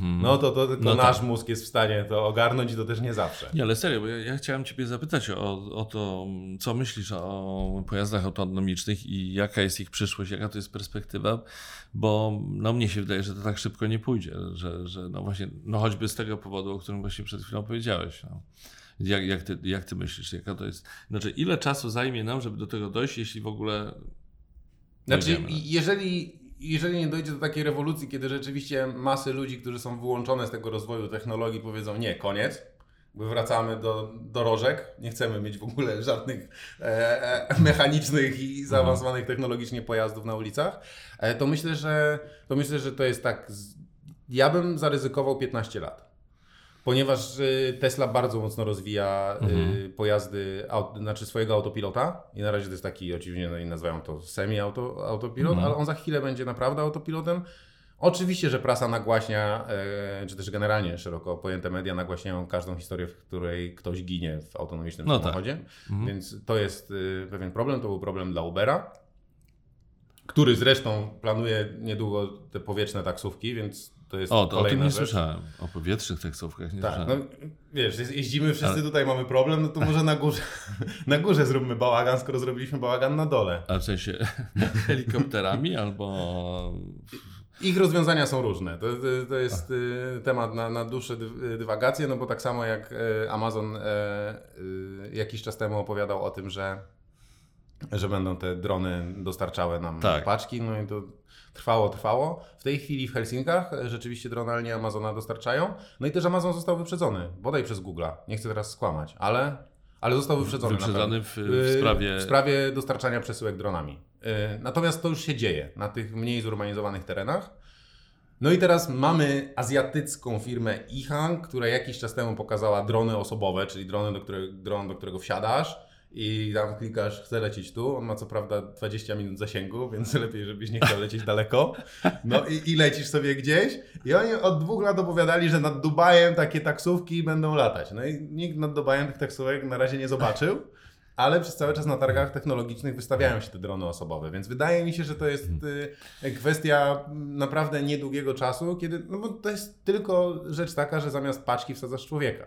No to, to tylko No nasz tak. mózg jest w stanie to ogarnąć i to też nie zawsze. Nie, ale serio, bo ja, ja chciałem Ciebie zapytać o, o to, co myślisz o pojazdach autonomicznych i jaka jest ich przyszłość, jaka to jest perspektywa, bo no, mnie się wydaje, że to tak szybko nie pójdzie, że, że no właśnie, no choćby z tego powodu, o którym właśnie przed chwilą powiedziałeś. No. Jak, jak, ty, jak Ty myślisz, jaka to jest, znaczy ile czasu zajmie nam, żeby do tego dojść, jeśli w ogóle Znaczy, jeżeli, jeżeli nie dojdzie do takiej rewolucji, kiedy rzeczywiście masy ludzi, którzy są wyłączone z tego rozwoju technologii, powiedzą nie, koniec, bo wracamy do dorożek, nie chcemy mieć w ogóle żadnych e, e, mechanicznych i zaawansowanych technologicznie pojazdów na ulicach, e, to myślę, że to myślę, że to jest tak. Z, ja bym zaryzykował 15 lat. Ponieważ y, Tesla bardzo mocno rozwija y, Mhm. pojazdy, aut, znaczy swojego autopilota i na razie to jest taki, oczywiście no, i nazywają to semi-autopilot, Mhm. ale on za chwilę będzie naprawdę autopilotem. Oczywiście, że prasa nagłaśnia, e, czy też generalnie szeroko pojęte media nagłaśniają każdą historię, w której ktoś ginie w autonomicznym No tak. samochodzie, Mhm. więc to jest y, pewien problem, to był problem dla Ubera, który zresztą planuje niedługo te powietrzne taksówki, więc to jest O, to o tym nie rzecz. słyszałem, o powietrznych taksówkach nie Tak, słyszałem. no wiesz, jeździmy wszyscy Ale- tutaj, mamy problem, no to może na górze, na górze zróbmy bałagan, skoro zrobiliśmy bałagan na dole. A w sensie helikopterami albo... Ich rozwiązania są różne. To, to, to jest y, temat na, na dłuższe dy, dywagacje, no bo tak samo jak y, Amazon y, y, jakiś czas temu opowiadał o tym, że, że będą te drony dostarczały nam Tak. paczki, no i to trwało, trwało. W tej chwili w Helsinkach e, rzeczywiście dronalnie Amazona dostarczają, no i też Amazon został wyprzedzony, bodaj przez Google'a. Nie chcę teraz skłamać, ale, ale został wyprzedzony. na Wyprzedzony w, w Y, sprawie... w sprawie dostarczania przesyłek dronami. Yy, Natomiast to już się dzieje na tych mniej zurbanizowanych terenach. No i teraz mamy azjatycką firmę Ihang, która jakiś czas temu pokazała drony osobowe, czyli drony, do którego, dron, do którego wsiadasz i tam klikasz, chcę lecieć tu. On ma co prawda 20 minut zasięgu, więc lepiej, żebyś nie chciał lecieć daleko. No i, i lecisz sobie gdzieś. I oni od dwóch lat opowiadali, że nad Dubajem takie taksówki będą latać. No i nikt nad Dubajem tych taksówek na razie nie zobaczył. Ale przez cały czas na targach technologicznych wystawiają się te drony osobowe, więc wydaje mi się, że to jest y, kwestia naprawdę niedługiego czasu, kiedy, no bo to jest tylko rzecz taka, że zamiast paczki wsadzasz człowieka,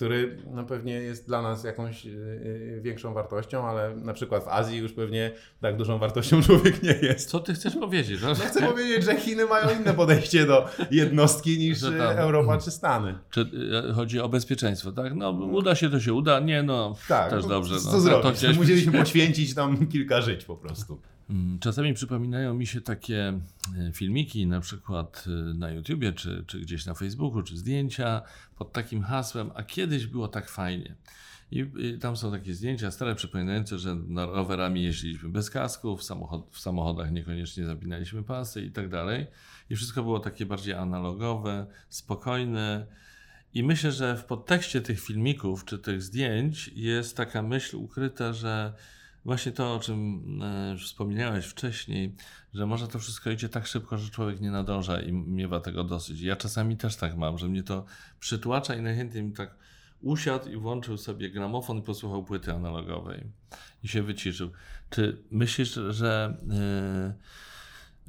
który no pewnie jest dla nas jakąś y, y, większą wartością, ale na przykład w Azji już pewnie tak dużą wartością człowiek nie jest. Co ty chcesz powiedzieć? No, No chcę powiedzieć, że Chiny mają inne podejście do jednostki niż y, Europa czy Stany. Czy chodzi o bezpieczeństwo, tak? No, uda się, to się uda. Nie, no, Tak, też no, dobrze. Co no, zrobić? to Musieliśmy poświęcić tam kilka żyć po prostu. Mm, Czasami przypominają mi się takie e, filmiki, na przykład e, na YouTubie, czy, czy gdzieś na Facebooku, czy zdjęcia pod takim hasłem, a kiedyś było tak fajnie. I, I tam są takie zdjęcia stare, przypominające, że rowerami jeździliśmy bez kasków, w, samochod, w samochodach niekoniecznie zapinaliśmy pasy i tak dalej. I wszystko było takie bardziej analogowe, spokojne. I myślę, że w podtekście tych filmików czy tych zdjęć jest taka myśl ukryta, że właśnie to, o czym e, wspomniałeś wcześniej, że może to wszystko idzie tak szybko, że człowiek nie nadąża i miewa tego dosyć. Ja czasami też tak mam, że mnie to przytłacza i najchętniej bym tak usiadł i włączył sobie gramofon i posłuchał płyty analogowej i się wyciszył. Czy myślisz, że,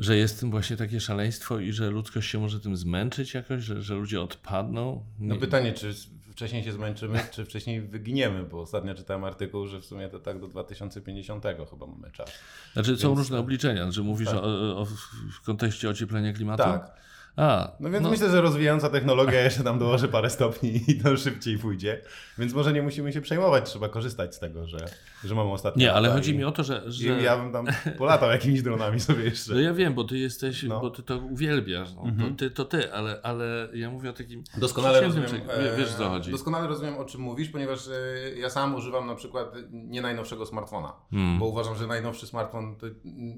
że jest tym właśnie takie szaleństwo i że ludzkość się może tym zmęczyć jakoś, że, że ludzie odpadną? No pytanie, czy wcześniej się zmęczymy, czy wcześniej wyginiemy, bo ostatnio czytałem artykuł, że w sumie to tak do 2050 chyba mamy czas. Znaczy są różne obliczenia, że mówisz tak. o, o, w kontekście ocieplenia klimatu? Tak. A, no więc no. myślę, że rozwijająca technologia jeszcze nam dołoży parę stopni i to szybciej pójdzie. Więc może nie musimy się przejmować, trzeba korzystać z tego, że, że mamy ostatnie. Nie, ale chodzi i, mi o to, że, że. Ja bym tam polatał jakimiś dronami sobie jeszcze. No ja wiem, bo ty jesteś, no. bo ty to uwielbiasz. No. Mhm. To, ty, to ty, ale, ale ja mówię o takim. Doskonale rozumiem. Czy, wiesz, co chodzi. Doskonale rozumiem, o czym mówisz, ponieważ e, ja sam używam na przykład nie najnowszego smartfona, hmm. bo uważam, że najnowszy smartfon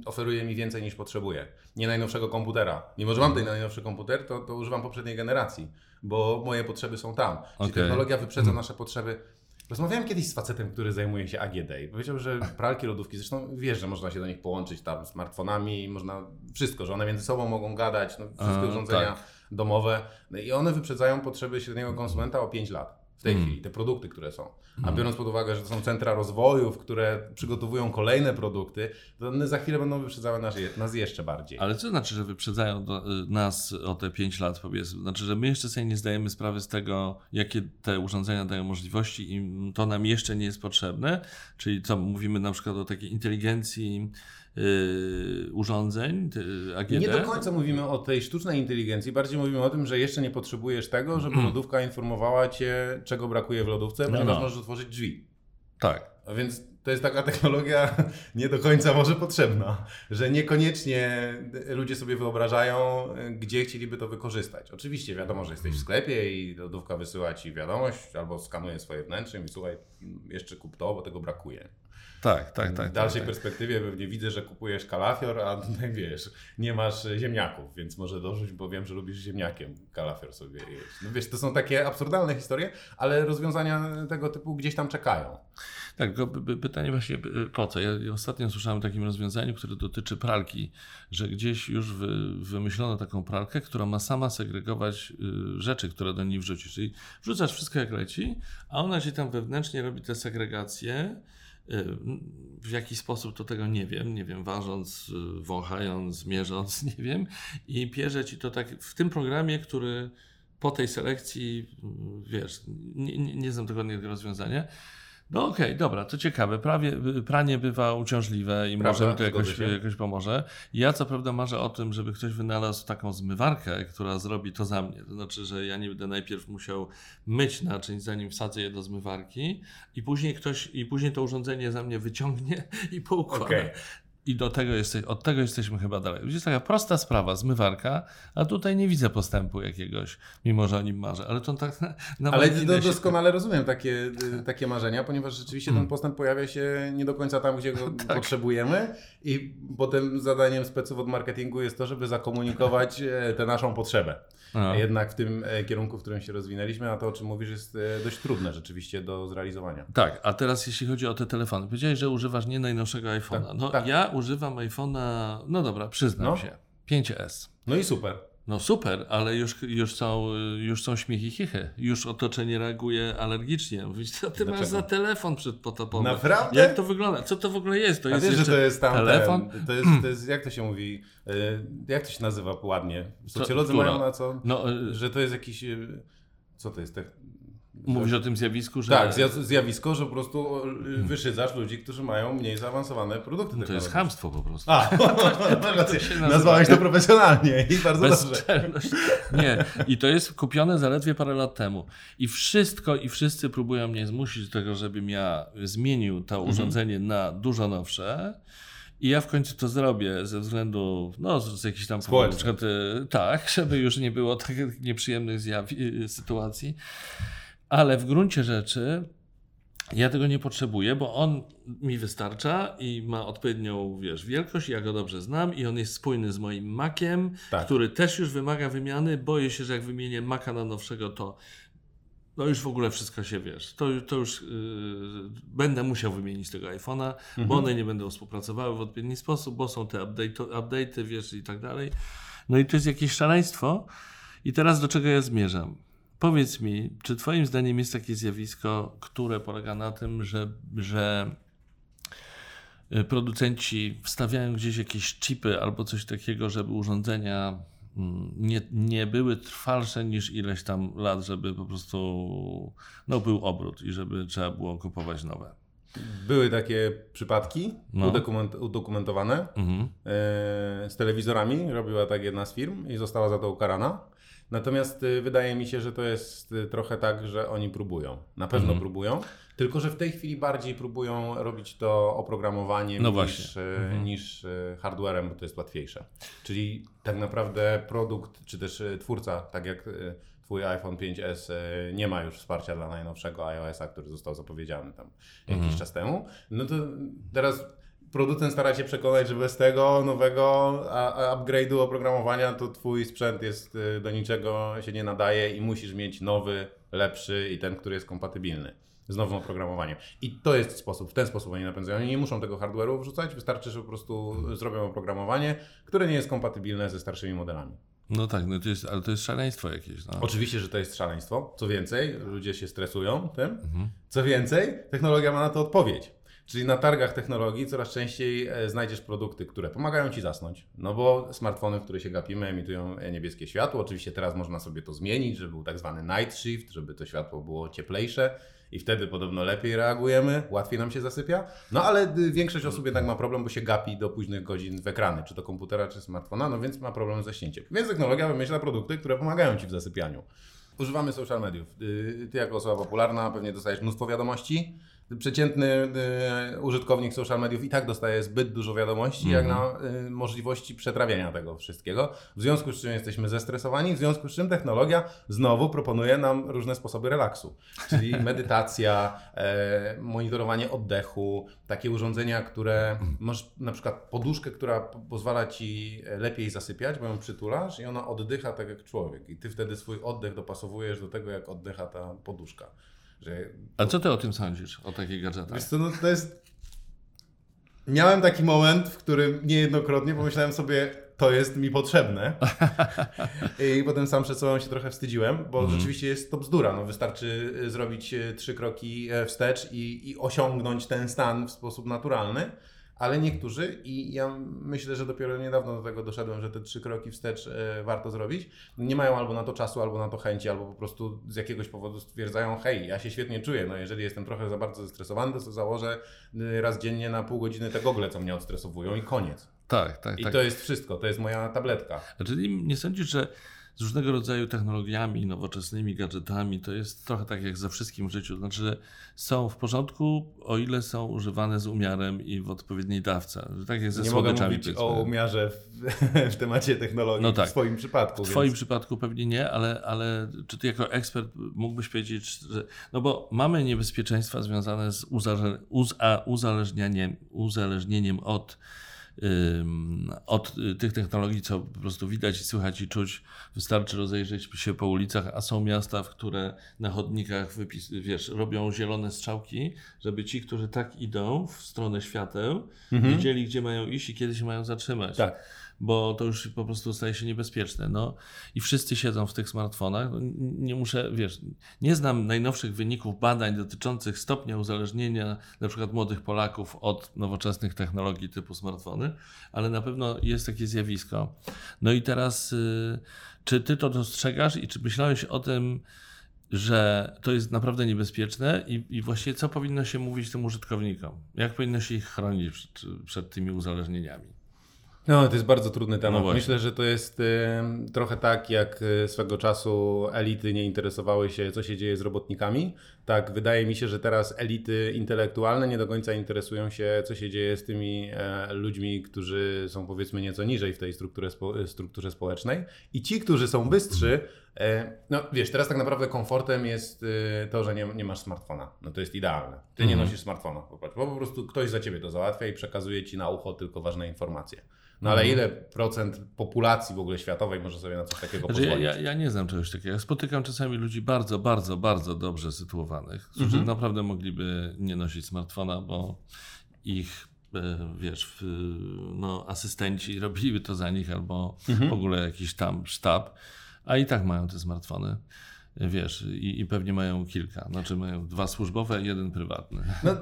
oferuje mi więcej niż potrzebuję. Nie najnowszego komputera. Mimo, że mam ten najnowszy komputer, to, to używam poprzedniej generacji, bo moje potrzeby są tam. Czyli okay. technologia wyprzedza hmm. nasze potrzeby. Rozmawiałem kiedyś z facetem, który zajmuje się AGD i powiedział, że pralki, lodówki, zresztą wiesz, że można się do nich połączyć tam smartfonami, można wszystko, że one między sobą mogą gadać, no, wszystkie A, urządzenia tak. domowe no i one wyprzedzają potrzeby średniego konsumenta o 5 lat w tej mm. chwili, te produkty, które są. A mm. biorąc pod uwagę, że to są centra rozwojów, które przygotowują kolejne produkty, to one za chwilę będą wyprzedzały nas, nas jeszcze bardziej. Ale co znaczy, że wyprzedzają do, y, nas o te 5 lat, powiedzmy? Znaczy, że my jeszcze sobie nie zdajemy sprawy z tego, jakie te urządzenia dają możliwości i to nam jeszcze nie jest potrzebne? Czyli co, mówimy na przykład o takiej inteligencji urządzeń AGD. Nie do końca mówimy o tej sztucznej inteligencji, bardziej mówimy o tym, że jeszcze nie potrzebujesz tego, żeby mm. lodówka informowała cię, czego brakuje w lodówce, ponieważ no, no. możesz otworzyć drzwi. Tak. A więc to jest taka technologia nie do końca może potrzebna, że niekoniecznie ludzie sobie wyobrażają, gdzie chcieliby to wykorzystać. Oczywiście wiadomo, że jesteś w sklepie i lodówka wysyła ci wiadomość albo skanuje swoje wnętrze i słuchaj, jeszcze kup to, bo tego brakuje. Tak, tak, tak. W dalszej tak, perspektywie pewnie widzę, że kupujesz kalafior, a wiesz, nie masz ziemniaków, więc może dorzuć, bo wiem, że lubisz ziemniakiem kalafior sobie jeść. No wiesz, to są takie absurdalne historie, ale rozwiązania tego typu gdzieś tam czekają. Tak, pytanie właśnie po co? Ja ostatnio słyszałem o takim rozwiązaniu, które dotyczy pralki, że gdzieś już wymyślono taką pralkę, która ma sama segregować y, rzeczy, które do niej wrzucisz. Czyli wrzucasz wszystko jak leci, a ona się tam wewnętrznie robi tę segregację w jaki sposób to tego nie wiem, nie wiem, ważąc, y, wąchając, mierząc, nie wiem. I pierze ci to tak w tym programie, który po tej selekcji, y, wiesz, nie, nie, nie znam tego rozwiązania, no okej, okay, dobra, to ciekawe. Prawie, pranie bywa uciążliwe i Prawda, może mi to jakoś, jakoś pomoże. Ja co prawda marzę o tym, żeby ktoś wynalazł taką zmywarkę, która zrobi to za mnie. To znaczy, że ja nie będę najpierw musiał myć naczyń, zanim wsadzę je do zmywarki i później ktoś, i później to urządzenie za mnie wyciągnie i poukłada. Okay. I do tego jesteś, od tego jesteśmy chyba dalej. Jest taka prosta sprawa, zmywarka, a tutaj nie widzę postępu jakiegoś, mimo że o nim marzę. Ale to tak na, na Ale do, doskonale rozumiem takie, takie marzenia, ponieważ rzeczywiście hmm. ten postęp pojawia się nie do końca tam, gdzie go tak. potrzebujemy i potem zadaniem speców od marketingu jest to, żeby zakomunikować e, tę naszą potrzebę. A. Jednak w tym e, kierunku, w którym się rozwinęliśmy, a to o czym mówisz jest e, dość trudne rzeczywiście do zrealizowania. Tak, a teraz jeśli chodzi o te telefony. Powiedziałeś, że używasz nie najnowszego iPhone'a. Tak, no tak. ja używam iPhone'a, no dobra, przyznam no. się, 5S. No i super. No super, ale już, już, są, już są śmiechy chichy. Już otoczenie reaguje alergicznie. Mówisz, co ty Dlaczego? masz za telefon przedpotopowy? Naprawdę? Jak to wygląda? Co to w ogóle jest? To A jest wiesz, że to jest tam telefon? Ten, to, jest, to jest, jak to się mówi, e, jak to się nazywa ładnie? Socjolodzy mają na co? No, e, że to jest jakiś, e, co to jest? Mówisz o tym zjawisku, że... Tak, zjawisko, że po prostu hmm. weszydzasz ludzi, którzy mają mniej zaawansowane produkty no To jest hamstwo po prostu. A, to nazwałeś to profesjonalnie i bardzo dobrze. Nie, i to jest kupione zaledwie parę lat temu. I wszystko i wszyscy próbują mnie zmusić do tego, żebym ja zmienił to mhm. urządzenie na dużo nowsze. I ja w końcu to zrobię ze względu, no, z jakichś tam powodów, na przykład, y, tak, żeby już nie było takich nieprzyjemnych y, sytuacji. Ale w gruncie rzeczy ja tego nie potrzebuję, bo on mi wystarcza i ma odpowiednią, wiesz, wielkość, ja go dobrze znam i on jest spójny z moim Maciem, tak. który też już wymaga wymiany. Boję się, że jak wymienię Maca na nowszego, to no już w ogóle wszystko się, wiesz, to, to już yy, będę musiał wymienić tego iPhone'a, mhm. bo one nie będą współpracowały w odpowiedni sposób, bo są te update'y, wiesz, i tak dalej. No i to jest jakieś szaleństwo. I teraz do czego ja zmierzam? Powiedz mi, czy Twoim zdaniem jest takie zjawisko, które polega na tym, że, że y, producenci wstawiają gdzieś jakieś chipy albo coś takiego, żeby urządzenia mm, nie, nie były trwalsze niż ileś tam lat, żeby po prostu no, był obrót i żeby trzeba było kupować nowe. Były takie przypadki No. udokument, udokumentowane Mhm. e, z telewizorami. Robiła tak jedna z firm i została za to ukarana. Natomiast y, wydaje mi się, że to jest y, trochę tak, że oni próbują. Na pewno Mhm. próbują. Tylko, że w tej chwili bardziej próbują robić to oprogramowaniem No niż, y, Mhm. niż hardwarem, bo to jest łatwiejsze. Czyli tak naprawdę produkt, czy też twórca, tak jak Twój iPhone 5S y, nie ma już wsparcia dla najnowszego iOS-a, który został zapowiedziany tam jakiś Mhm. czas temu. No to teraz producent stara się przekonać, że bez tego nowego upgrade'u oprogramowania to twój sprzęt jest y, do niczego się nie nadaje i musisz mieć nowy, lepszy i ten, który jest kompatybilny z nowym oprogramowaniem. I to jest sposób, w ten sposób oni napędzają. Oni nie muszą tego hardware'u wrzucać, wystarczy, że po prostu zrobią oprogramowanie, które nie jest kompatybilne ze starszymi modelami. No tak, no to jest, ale to jest szaleństwo jakieś. No. Oczywiście, że to jest szaleństwo. Co więcej, ludzie się stresują tym. Mhm. Co więcej, technologia ma na to odpowiedź. Czyli na targach technologii coraz częściej e, znajdziesz produkty, które pomagają ci zasnąć. No bo smartfony, w które się gapimy, emitują e, niebieskie światło. Oczywiście teraz można sobie to zmienić, żeby był tak zwany night shift, żeby to światło było cieplejsze i wtedy podobno lepiej reagujemy, łatwiej nam się zasypia. No ale y, większość osób jednak ma problem, bo się gapi do późnych godzin w ekrany, czy to komputera, czy smartfona, no więc ma problem ze śnięciem. Więc technologia wymyśla produkty, które pomagają ci w zasypianiu. Używamy social mediów. Y, Ty jako osoba popularna pewnie dostajesz mnóstwo wiadomości. Przeciętny y, użytkownik social mediów i tak dostaje zbyt dużo wiadomości, jak na y, możliwości przetrawienia tego wszystkiego. W związku z czym jesteśmy zestresowani, w związku z czym technologia znowu proponuje nam różne sposoby relaksu. Czyli medytacja, e, monitorowanie oddechu, takie urządzenia, które masz na przykład poduszkę, która po- pozwala ci lepiej zasypiać, bo ją przytulasz i ona oddycha tak jak człowiek. I ty wtedy swój oddech dopasowujesz do tego, jak oddycha ta poduszka. Że A co ty o tym sądzisz, o takich gadżetach? Wiesz co, no to jest... Miałem taki moment, w którym niejednokrotnie pomyślałem sobie, to jest mi potrzebne. I potem sam przed sobą się trochę wstydziłem, bo Mhm. rzeczywiście jest to bzdura. No, wystarczy y, zrobić y, trzy kroki e, wstecz i, i osiągnąć ten stan w sposób naturalny. Ale niektórzy, i ja myślę, że dopiero niedawno do tego doszedłem, że te trzy kroki wstecz e, warto zrobić, nie mają albo na to czasu, albo na to chęci, albo po prostu z jakiegoś powodu stwierdzają, hej, ja się świetnie czuję, no jeżeli jestem trochę za bardzo zestresowany, to założę y, raz dziennie na pół godziny te gogle, co mnie odstresowują i koniec. Tak, tak, I tak. to jest wszystko, to jest moja tabletka. Znaczy, nie- nie sądzisz, że z różnego rodzaju technologiami, nowoczesnymi gadżetami to jest trochę tak jak ze wszystkim w życiu. Znaczy, są w porządku, o ile są używane z umiarem i w odpowiedniej dawce. Tak jak ze nie mogę słodyczami. mówić powiedzmy. o umiarze w, w temacie technologii No tak. w swoim przypadku. W Twoim więc... przypadku pewnie nie, ale, ale czy ty jako ekspert mógłbyś powiedzieć, że. No bo mamy niebezpieczeństwa związane z uzale, uz, a, uzależnieniem, od, od y, tych technologii, co po prostu widać i słychać i czuć. Wystarczy rozejrzeć się po ulicach, a są miasta, w które na chodnikach wypis, wiesz, robią zielone strzałki, żeby ci, którzy tak idą w stronę świateł, Mhm. wiedzieli, gdzie mają iść i kiedy się mają zatrzymać Tak. Bo to już po prostu staje się niebezpieczne. No i wszyscy siedzą w tych smartfonach. No, nie muszę, wiesz, nie znam najnowszych wyników badań dotyczących stopnia uzależnienia na przykład młodych Polaków od nowoczesnych technologii typu smartfony, ale na pewno jest takie zjawisko. No i teraz, y, czy ty to dostrzegasz i czy myślałeś o tym, że to jest naprawdę niebezpieczne i, i właściwie co powinno się mówić tym użytkownikom? Jak powinno się ich chronić przed, przed tymi uzależnieniami? No, to jest bardzo trudny No temat. właśnie. Myślę, że to jest y, trochę tak, jak y, swego czasu elity nie interesowały się, co się dzieje z robotnikami. Tak, wydaje mi się, że teraz elity intelektualne nie do końca interesują się, co się dzieje z tymi e, ludźmi, którzy są powiedzmy nieco niżej w tej strukturze, spo, strukturze społecznej. I ci, którzy są bystrzy, e, no wiesz, teraz tak naprawdę komfortem jest to, że nie, nie masz smartfona. No to jest idealne. Ty nie Mhm. nosisz smartfona, popatrz, bo po prostu ktoś za ciebie to załatwia i przekazuje ci na ucho tylko ważne informacje. No ale Mhm. ile procent populacji w ogóle światowej może sobie na coś takiego Znaczy, ja, pozwolić? ja, ja nie znam czegoś takiego. Spotykam czasami ludzi bardzo, bardzo, bardzo dobrze sytuowanych, którzy Mhm. naprawdę mogliby nie nosić smartfona, bo ich, e, wiesz, no, asystenci robiliby to za nich albo Mhm. w ogóle jakiś tam sztab, a i tak mają te smartfony. Wiesz, i, i, pewnie mają kilka. Znaczy mają dwa służbowe, jeden prywatny. No, y,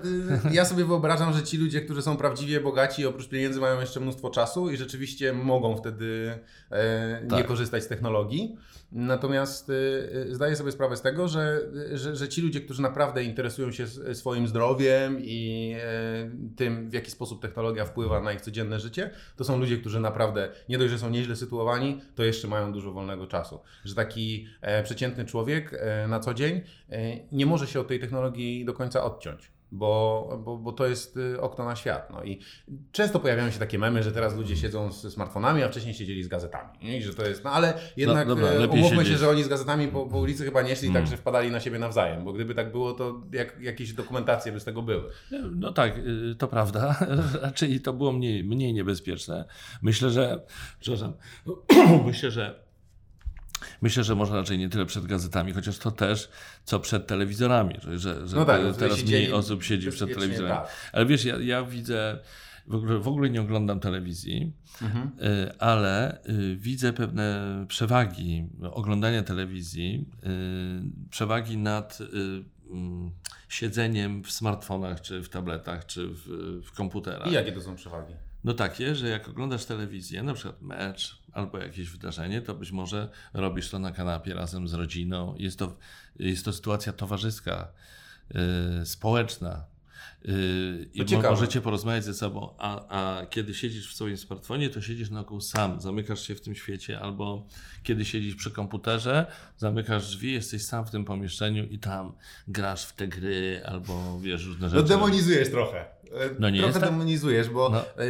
ja sobie wyobrażam, że ci ludzie, którzy są prawdziwie bogaci, oprócz pieniędzy mają jeszcze mnóstwo czasu i rzeczywiście mogą wtedy e, tak. nie korzystać z technologii. Natomiast y, zdaję sobie sprawę z tego, że, że, że, ci ludzie, którzy naprawdę interesują się swoim zdrowiem i e, tym, w jaki sposób technologia wpływa na ich codzienne życie, to są ludzie, którzy naprawdę nie dość, że są nieźle sytuowani, to jeszcze mają dużo wolnego czasu. Że taki e, przeciętny człowiek e, na co dzień nie może się od tej technologii do końca odciąć bo, bo, bo to jest y, okno na świat. No i często pojawiają się takie memy, że teraz ludzie siedzą z smartfonami, a wcześniej siedzieli z gazetami. I że to jest, no ale jednak no, dobra, umówmy się, że oni z gazetami po, po ulicy chyba nie szli hmm. tak, że wpadali na siebie nawzajem, bo gdyby tak było, to jak, jakieś dokumentacje by z tego były. No tak, y, to prawda. Raczej to było mniej, mniej niebezpieczne. Myślę, że, przepraszam, myślę, że Myślę, że może raczej nie tyle przed gazetami, chociaż to też, co przed telewizorami, że, że no tak, teraz mniej osób siedzi przed telewizorem. Tak. Ale wiesz, ja, ja widzę, w ogóle, w ogóle nie oglądam telewizji, mhm. Y, ale y, widzę pewne przewagi oglądania telewizji, y, przewagi nad mm, siedzeniem w smartfonach, czy w tabletach, czy w, w komputerach. I jakie to są przewagi? No takie, że jak oglądasz telewizję, na przykład mecz albo jakieś wydarzenie, to być może robisz to na kanapie razem z rodziną. Jest to, jest to sytuacja towarzyska, yy, społeczna. Yy, I możecie porozmawiać ze sobą, a, a kiedy siedzisz w swoim smartfonie, to siedzisz na ogół sam, zamykasz się w tym świecie, albo kiedy siedzisz przy komputerze, zamykasz drzwi, jesteś sam w tym pomieszczeniu i tam grasz w te gry, albo wiesz, różne no rzeczy. No demonizujesz trochę. No nie trochę tak? demonizujesz, bo no. E,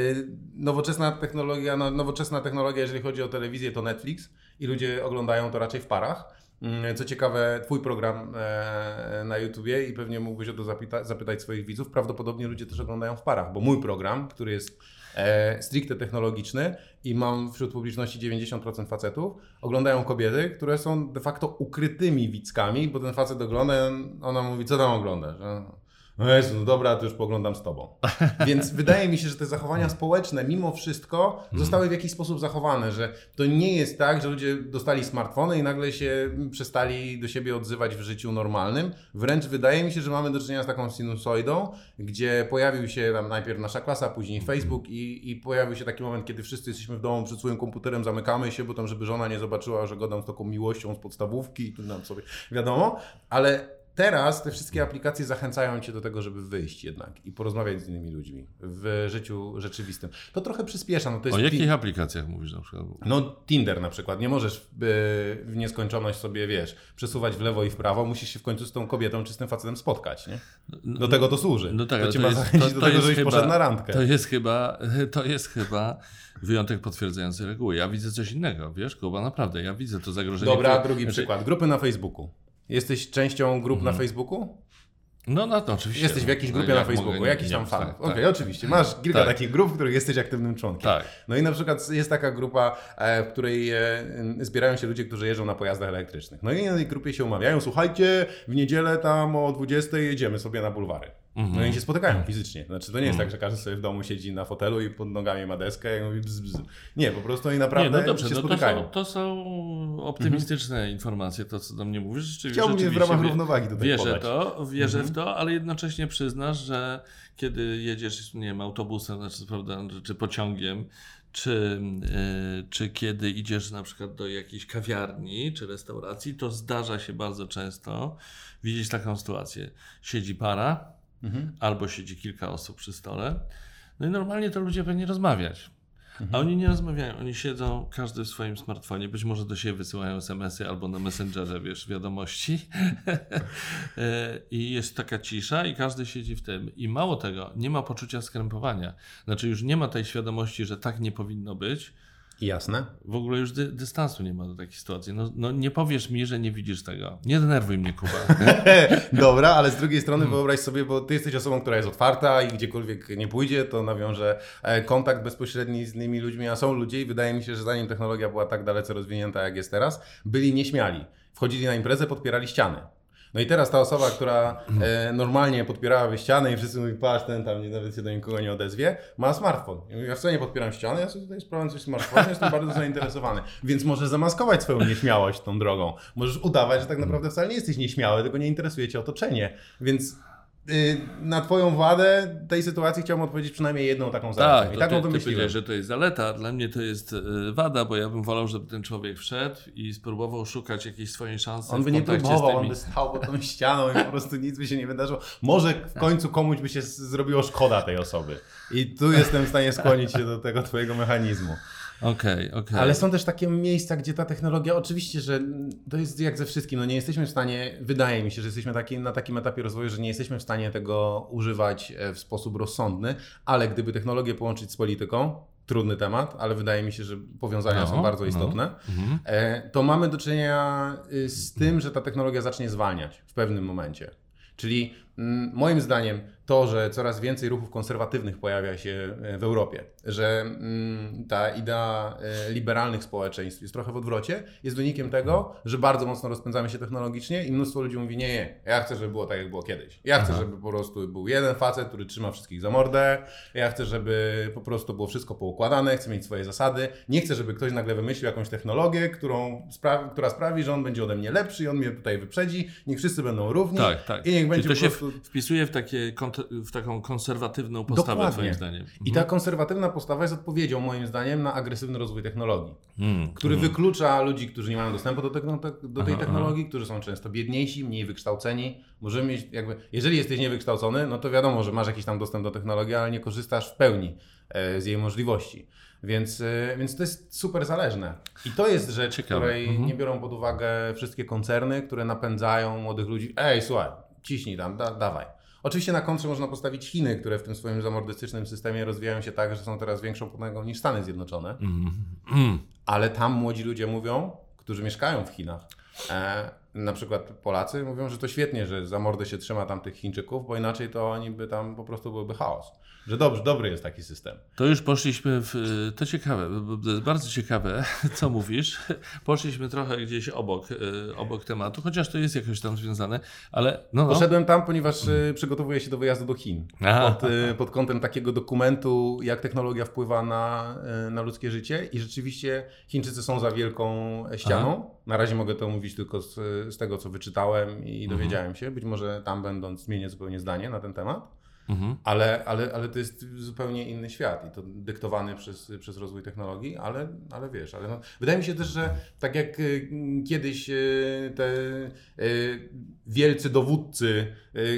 nowoczesna technologia, no, nowoczesna technologia, jeżeli chodzi o telewizję, to Netflix i ludzie oglądają to raczej w parach. Mm, co ciekawe, Twój program e, na YouTubie i pewnie mógłbyś o to zapyta zapytać swoich widzów. Prawdopodobnie ludzie też oglądają w parach, bo mój program, który jest e, stricte technologiczny i mam wśród publiczności 90% facetów, oglądają kobiety, które są de facto ukrytymi widzkami, bo ten facet ogląda, ona mówi, co tam oglądasz? No Jezu, no dobra, to już poglądam z tobą. Więc wydaje mi się, że te zachowania społeczne mimo wszystko mhm. zostały w jakiś sposób zachowane, że to nie jest tak, że ludzie dostali smartfony i nagle się przestali do siebie odzywać w życiu normalnym. Wręcz wydaje mi się, że mamy do czynienia z taką sinusoidą, gdzie pojawił się tam najpierw nasza klasa, później mhm. Facebook i, i pojawił się taki moment, kiedy wszyscy jesteśmy w domu przed swoim komputerem, zamykamy się, bo tam, żeby żona nie zobaczyła, że godam z taką miłością z podstawówki i tu nam sobie wiadomo, ale teraz te wszystkie aplikacje zachęcają cię do tego, żeby wyjść jednak i porozmawiać z innymi ludźmi w życiu rzeczywistym. To trochę przyspiesza. No to jest o jakich aplikacjach mówisz na przykład? No Tinder na przykład. Nie możesz w nieskończoność sobie, wiesz, przesuwać w lewo i w prawo. Musisz się w końcu z tą kobietą czy z tym facetem spotkać, nie? No, do tego to służy. No tak, to cię to ma jest, zachęcić to, do tego, żebyś chyba, poszedł na randkę. To jest chyba, to jest chyba wyjątek potwierdzający reguły. Ja widzę coś innego, wiesz, Kuba, naprawdę. Ja widzę to zagrożenie. Dobra, które... drugi znaczy... przykład. Grupy na Facebooku. Jesteś częścią grup mhm. na Facebooku? No, no to oczywiście. Jesteś w jakiejś grupie na Facebooku, jakiś tam fan. Tak, Okej, okay, tak. oczywiście. Masz kilka tak. takich grup, w których jesteś aktywnym członkiem. Tak. No i na przykład jest taka grupa, e, w której e, zbierają się ludzie, którzy jeżdżą na pojazdach elektrycznych. No i na tej grupie się umawiają, słuchajcie, w niedzielę tam o 20 jedziemy sobie na bulwary. -hmm. No i się spotykają mm. fizycznie. Znaczy to nie jest mm. tak, że każdy sobie w domu siedzi na fotelu i pod nogami ma deskę i mówi bzz, bzz. Nie, po prostu oni naprawdę nie, no dobrze, się no spotykają. To są, to są optymistyczne -hmm. informacje, to co do mnie mówisz. Rzeczywiście, Chciałbym w ramach równowagi tutaj Wierzę podać. to, wierzę w to, ale jednocześnie przyznasz, że kiedy jedziesz, nie wiem, autobusem, znaczy, prawda, czy pociągiem, czy, yy, czy kiedy idziesz na przykład do jakiejś kawiarni czy restauracji, to zdarza się bardzo często widzieć taką sytuację. Siedzi para, mhm. albo siedzi kilka osób przy stole. No i normalnie to ludzie powinni rozmawiać. Mhm. A oni nie rozmawiają, oni siedzą każdy w swoim smartfonie, być może do siebie wysyłają SMS-y albo na Messengerze, wiesz, wiadomości. E, I jest taka cisza i każdy siedzi w tym. I mało tego, nie ma poczucia skrępowania. Znaczy już nie ma tej świadomości, że tak nie powinno być, Jasne. W ogóle już dy, dystansu nie ma do takiej sytuacji. No, no, nie powiesz mi, że nie widzisz tego. Nie denerwuj mnie, Kuba. Dobra, ale z drugiej strony hmm. wyobraź sobie, bo ty jesteś osobą, która jest otwarta i gdziekolwiek nie pójdzie, to nawiąże e, kontakt bezpośredni z innymi ludźmi, a są ludzie i wydaje mi się, że zanim technologia była tak dalece rozwinięta, jak jest teraz, byli nieśmiali. Wchodzili na imprezę, podpierali ściany No i teraz ta osoba, która e, normalnie podpierałaby ścianę i wszyscy mówią, patrz, ten tam nie, nawet się do nikogo nie odezwie, ma smartfon. Ja wcale nie podpieram ściany, ja sobie tutaj sprawdzam coś w smartfonie, jestem bardzo zainteresowany. Więc możesz zamaskować swoją nieśmiałość tą drogą. Możesz udawać, że tak naprawdę wcale nie jesteś nieśmiały, tylko nie interesuje cię otoczenie. Więc na twoją wadę tej sytuacji chciałbym odpowiedzieć przynajmniej jedną taką zaletę. Tak, I taką ty, ty wymyśliłem. powiedziałeś, że to jest zaleta, dla mnie to jest e, wada, bo ja bym wolał, żeby ten człowiek wszedł i spróbował szukać jakiejś swojej szansy On by nie próbował, on by stał pod tą ścianą i po prostu nic by się nie wydarzyło. Może w końcu komuś by się zrobiło szkoda tej osoby. I tu jestem w stanie skłonić się do tego twojego mechanizmu. Okej, okej. Ale są też takie miejsca, gdzie ta technologia, oczywiście, że to jest jak ze wszystkim, no nie jesteśmy w stanie, wydaje mi się, że jesteśmy taki, na takim etapie rozwoju, że nie jesteśmy w stanie tego używać e, w sposób rozsądny, ale gdyby technologię połączyć z polityką, trudny temat, ale wydaje mi się, że powiązania No, są bardzo no. istotne, Mhm. e, to mamy do czynienia y, z tym, że ta technologia zacznie zwalniać w pewnym momencie. Czyli mm, moim zdaniem to, że coraz więcej ruchów konserwatywnych pojawia się e, w Europie, że mm, ta idea e, liberalnych społeczeństw jest trochę w odwrocie, jest wynikiem tego, że bardzo mocno rozpędzamy się technologicznie i mnóstwo ludzi mówi, nie, nie, ja chcę, żeby było tak, jak było kiedyś. Ja chcę, żeby po prostu był jeden facet, który trzyma wszystkich za mordę, ja chcę, żeby po prostu było wszystko poukładane, chcę mieć swoje zasady, nie chcę, żeby ktoś nagle wymyślił jakąś technologię, którą spra- która sprawi, że on będzie ode mnie lepszy i on mnie tutaj wyprzedzi, niech wszyscy będą równi Tak, tak. i niech Czyli będzie to po się prostu... w- wpisuje w, takie, w taką konserwatywną postawę, Dokładnie. twoim zdaniem. I ta konserwatywna postawa jest odpowiedzią, moim zdaniem, na agresywny rozwój technologii, Mm, który mm. wyklucza ludzi, którzy nie mają dostępu do, techno- do tej Aha, technologii, którzy są często biedniejsi, mniej wykształceni. Możemy mieć, jakby, jeżeli jesteś niewykształcony, no to wiadomo, że masz jakiś tam dostęp do technologii, ale nie korzystasz w pełni e, z jej możliwości. Więc, e, więc to jest super zależne. I to jest rzecz, Ciekawe. której Mhm. nie biorą pod uwagę wszystkie koncerny, które napędzają młodych ludzi. Ej, słuchaj, ciśnij tam, da, dawaj. Oczywiście na kontrze można postawić Chiny, które w tym swoim zamordystycznym systemie rozwijają się tak, że są teraz większą potęgą niż Stany Zjednoczone. Mm, mm. Ale tam młodzi ludzie mówią, którzy mieszkają w Chinach, e, na przykład Polacy mówią, że to świetnie, że za mordę się trzyma tam tych Chińczyków, bo inaczej to oni by tam po prostu byłby chaos. Że dobrze, dobry jest taki system. To już poszliśmy w. To ciekawe, to jest bardzo ciekawe, co mówisz. Poszliśmy trochę gdzieś obok, y, obok tematu, chociaż to jest jakoś tam związane, ale no. no. Poszedłem tam, ponieważ y, przygotowuję się do wyjazdu do Chin. Aha. Pod, pod kątem takiego dokumentu, jak technologia wpływa na, na ludzkie życie. I rzeczywiście Chińczycy są za wielką ścianą. Na razie mogę to mówić tylko z, z tego, co wyczytałem i dowiedziałem się. Być może tam będąc zmienię zupełnie zdanie na ten temat. Mhm. Ale, ale, ale to jest zupełnie inny świat i to dyktowany przez, przez rozwój technologii, ale, ale wiesz, ale no, wydaje mi się też, że tak jak y, kiedyś y, te y, wielcy dowódcy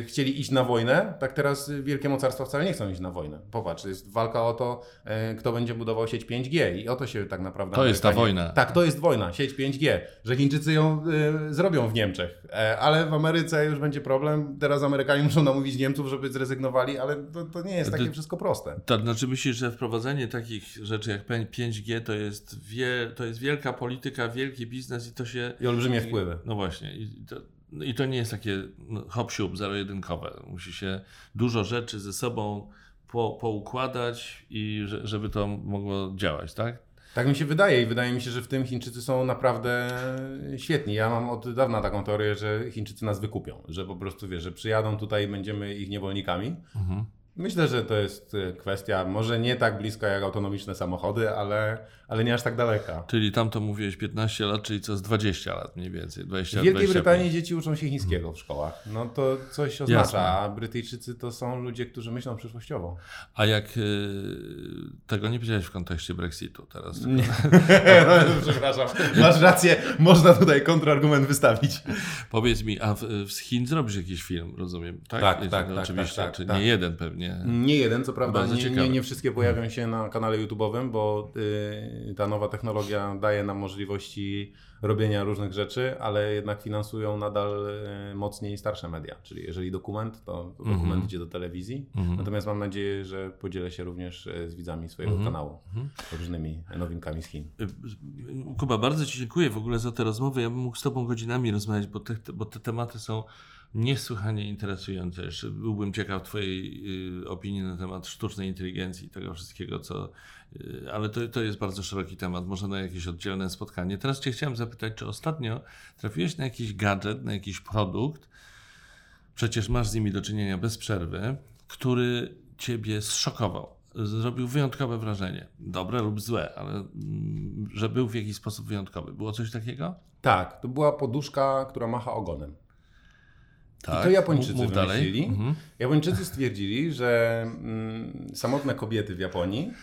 chcieli iść na wojnę, tak teraz wielkie mocarstwa wcale nie chcą iść na wojnę. Popatrz, jest walka o to, kto będzie budował sieć 5G i o to się tak naprawdę... To jest ta wojna. Tak, to jest wojna, sieć 5G, że Chińczycy ją zrobią w Niemczech, e, ale w Ameryce już będzie problem. Teraz Amerykanie muszą namówić Niemców, żeby zrezygnowali, ale to, to nie jest takie To- wszystko proste. To znaczy myślisz, że wprowadzenie takich rzeczy jak 5G to jest, wie, to jest wielka polityka, wielki biznes i to się... I olbrzymie wpływy. No właśnie. I to, no i to nie jest takie no, hop siup, zero-jedynkowe. Musi się dużo rzeczy ze sobą po, poukładać i że, żeby to mogło działać, tak? Tak mi się wydaje i wydaje mi się, że w tym Chińczycy są naprawdę świetni. Ja mam od dawna taką teorię, że Chińczycy nas wykupią, że po prostu wiesz, że przyjadą tutaj będziemy ich niewolnikami. Mhm. Myślę, że to jest e, kwestia może nie tak bliska jak autonomiczne samochody, ale, ale nie aż tak daleka. Czyli tam to mówiłeś 15 lat, czyli co z 20 lat mniej więcej. 20, W Wielkiej 25. Brytanii dzieci uczą się chińskiego w szkołach. No to coś oznacza, Jasne. a Brytyjczycy to są ludzie, którzy myślą przyszłościowo. A jak y, tego nie powiedziałeś w kontekście Brexitu teraz. tylko- Nie. no, przepraszam, masz rację, można tutaj kontrargument wystawić. Powiedz mi, a w, z Chin zrobisz jakiś film, rozumiem? Tak, Tak, tak, tak, Oczywiście, tak, tak, czy tak. nie jeden pewnie. Nie jeden, co prawda, nie, nie, nie wszystkie pojawią się na kanale YouTube'owym, bo y, ta nowa technologia daje nam możliwości robienia różnych rzeczy, ale jednak finansują nadal y, mocniej starsze media. Czyli jeżeli dokument, to dokument Mhm. idzie do telewizji. Mhm. Natomiast mam nadzieję, że podzielę się również y, z widzami swojego Mhm. kanału różnymi nowinkami z Chin. Y, Kuba, bardzo Ci dziękuję w ogóle za tę rozmowę. Ja bym mógł z Tobą godzinami rozmawiać, bo te, bo te tematy są niesłychanie interesujące. Jeszcze byłbym ciekaw Twojej y, opinii na temat sztucznej inteligencji i tego wszystkiego, co. Y, ale to, to jest bardzo szeroki temat, może na jakieś oddzielne spotkanie. Teraz Cię chciałem zapytać. czy ostatnio trafiłeś na jakiś gadżet, na jakiś produkt, przecież masz z nimi do czynienia bez przerwy, który ciebie zszokował, zrobił wyjątkowe wrażenie. Dobre lub złe, ale mm, że był w jakiś sposób wyjątkowy. Było coś takiego? Tak, to była poduszka, która macha ogonem. Tak. I to Japończycy Mów dalej. wymyślili. Mhm. Japończycy stwierdzili, że mm, samotne kobiety w Japonii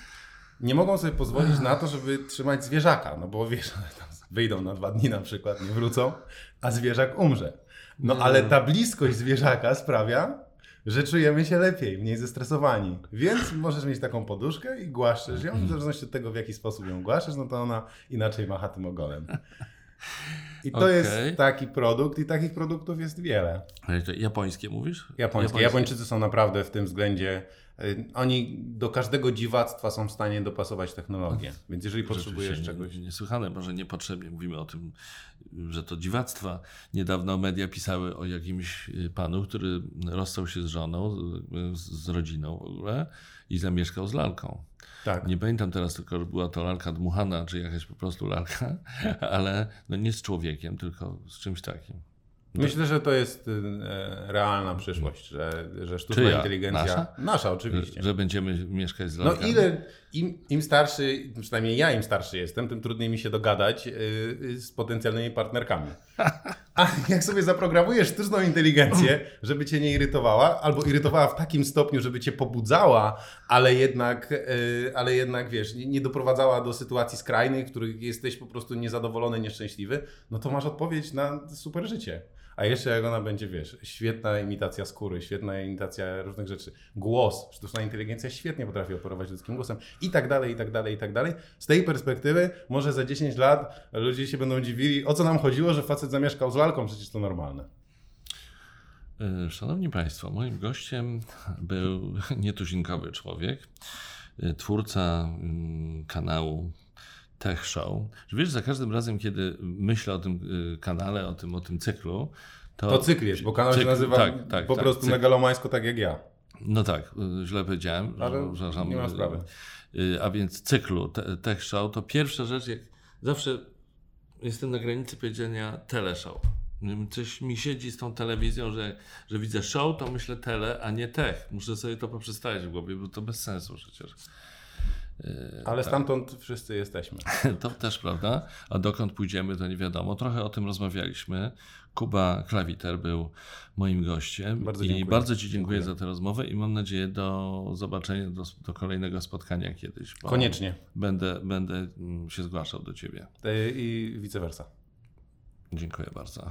nie mogą sobie pozwolić na to, żeby trzymać zwierzaka, no bo wiesz, one tam wyjdą na dwa dni na przykład, nie wrócą, a zwierzak umrze. No ale ta bliskość zwierzaka sprawia, że czujemy się lepiej, mniej zestresowani. Więc możesz mieć taką poduszkę i głaszczesz ją, w zależności od tego, w jaki sposób ją głaszczesz, no to ona inaczej macha tym ogonem. I to Okej. jest taki produkt i takich produktów jest wiele. Ale to Japońskie mówisz? Japońskie. Japończycy są naprawdę w tym względzie. y, Oni do każdego dziwactwa są w stanie dopasować technologię. Więc jeżeli potrzebujesz czegoś. Niesłychane, może niepotrzebnie mówimy o tym, że to dziwactwa. Niedawno media pisały o jakimś y, panu, który rozstał się z żoną, z, z rodziną w ogóle i zamieszkał z lalką. Tak. Nie pamiętam teraz tylko, że była to lalka dmuchana, czy jakaś po prostu lalka, ale no nie z człowiekiem, tylko z czymś takim. Myślę, że to jest y, e, realna przyszłość, że, że sztuczna Czyja? inteligencja. Nasza? Nasza, oczywiście. Że będziemy mieszkać z No lalkami. ile, im, im starszy, przynajmniej ja im starszy jestem, tym trudniej mi się dogadać y, y, z potencjalnymi partnerkami. A jak sobie zaprogramujesz sztuczną inteligencję, żeby cię nie irytowała, albo irytowała w takim stopniu, żeby cię pobudzała, ale jednak, y, ale jednak wiesz, nie, nie doprowadzała do sytuacji skrajnej, w których jesteś po prostu niezadowolony, nieszczęśliwy, no to masz odpowiedź na super życie. A jeszcze jak ona będzie, wiesz, świetna imitacja skóry, świetna imitacja różnych rzeczy, głos, sztuczna inteligencja świetnie potrafi operować ludzkim głosem i tak dalej, i tak dalej, i tak dalej. Z tej perspektywy może za 10 lat ludzie się będą dziwili, o co nam chodziło, że facet zamieszkał z lalką, przecież to normalne. E, Szanowni Państwo, moim gościem był nietuzinkowy człowiek, e, twórca mm, kanału Tech Show. Wiesz, za każdym razem, kiedy myślę o tym e, kanale, o tym, o tym cyklu, to... To cykl jest, bo kanał się Cykl, nazywa tak, tak, po tak, prostu cykl. megalomańsko tak jak ja. No tak, y, źle powiedziałem. Ale nie ma sprawy. Y, A więc cyklu te, Tech Show to pierwsza rzecz, jak zawsze jestem na granicy powiedzenia teleshow. Coś mi siedzi z tą telewizją, że, że widzę show, to myślę tele, a nie tech. Muszę sobie to poprzestawiać w głowie, bo to bez sensu przecież. Y, Ale stamtąd wszyscy jesteśmy. to też prawda. A dokąd pójdziemy, to nie wiadomo. Trochę o tym rozmawialiśmy. Kuba Klawiter był moim gościem. Bardzo I dziękuję. bardzo Ci dziękuję, Dziękuję. za tę rozmowę i mam nadzieję do zobaczenia, do, do kolejnego spotkania kiedyś. Koniecznie. Będę, będę mm, się zgłaszał do Ciebie. Y, I vice versa. Dziękuję bardzo.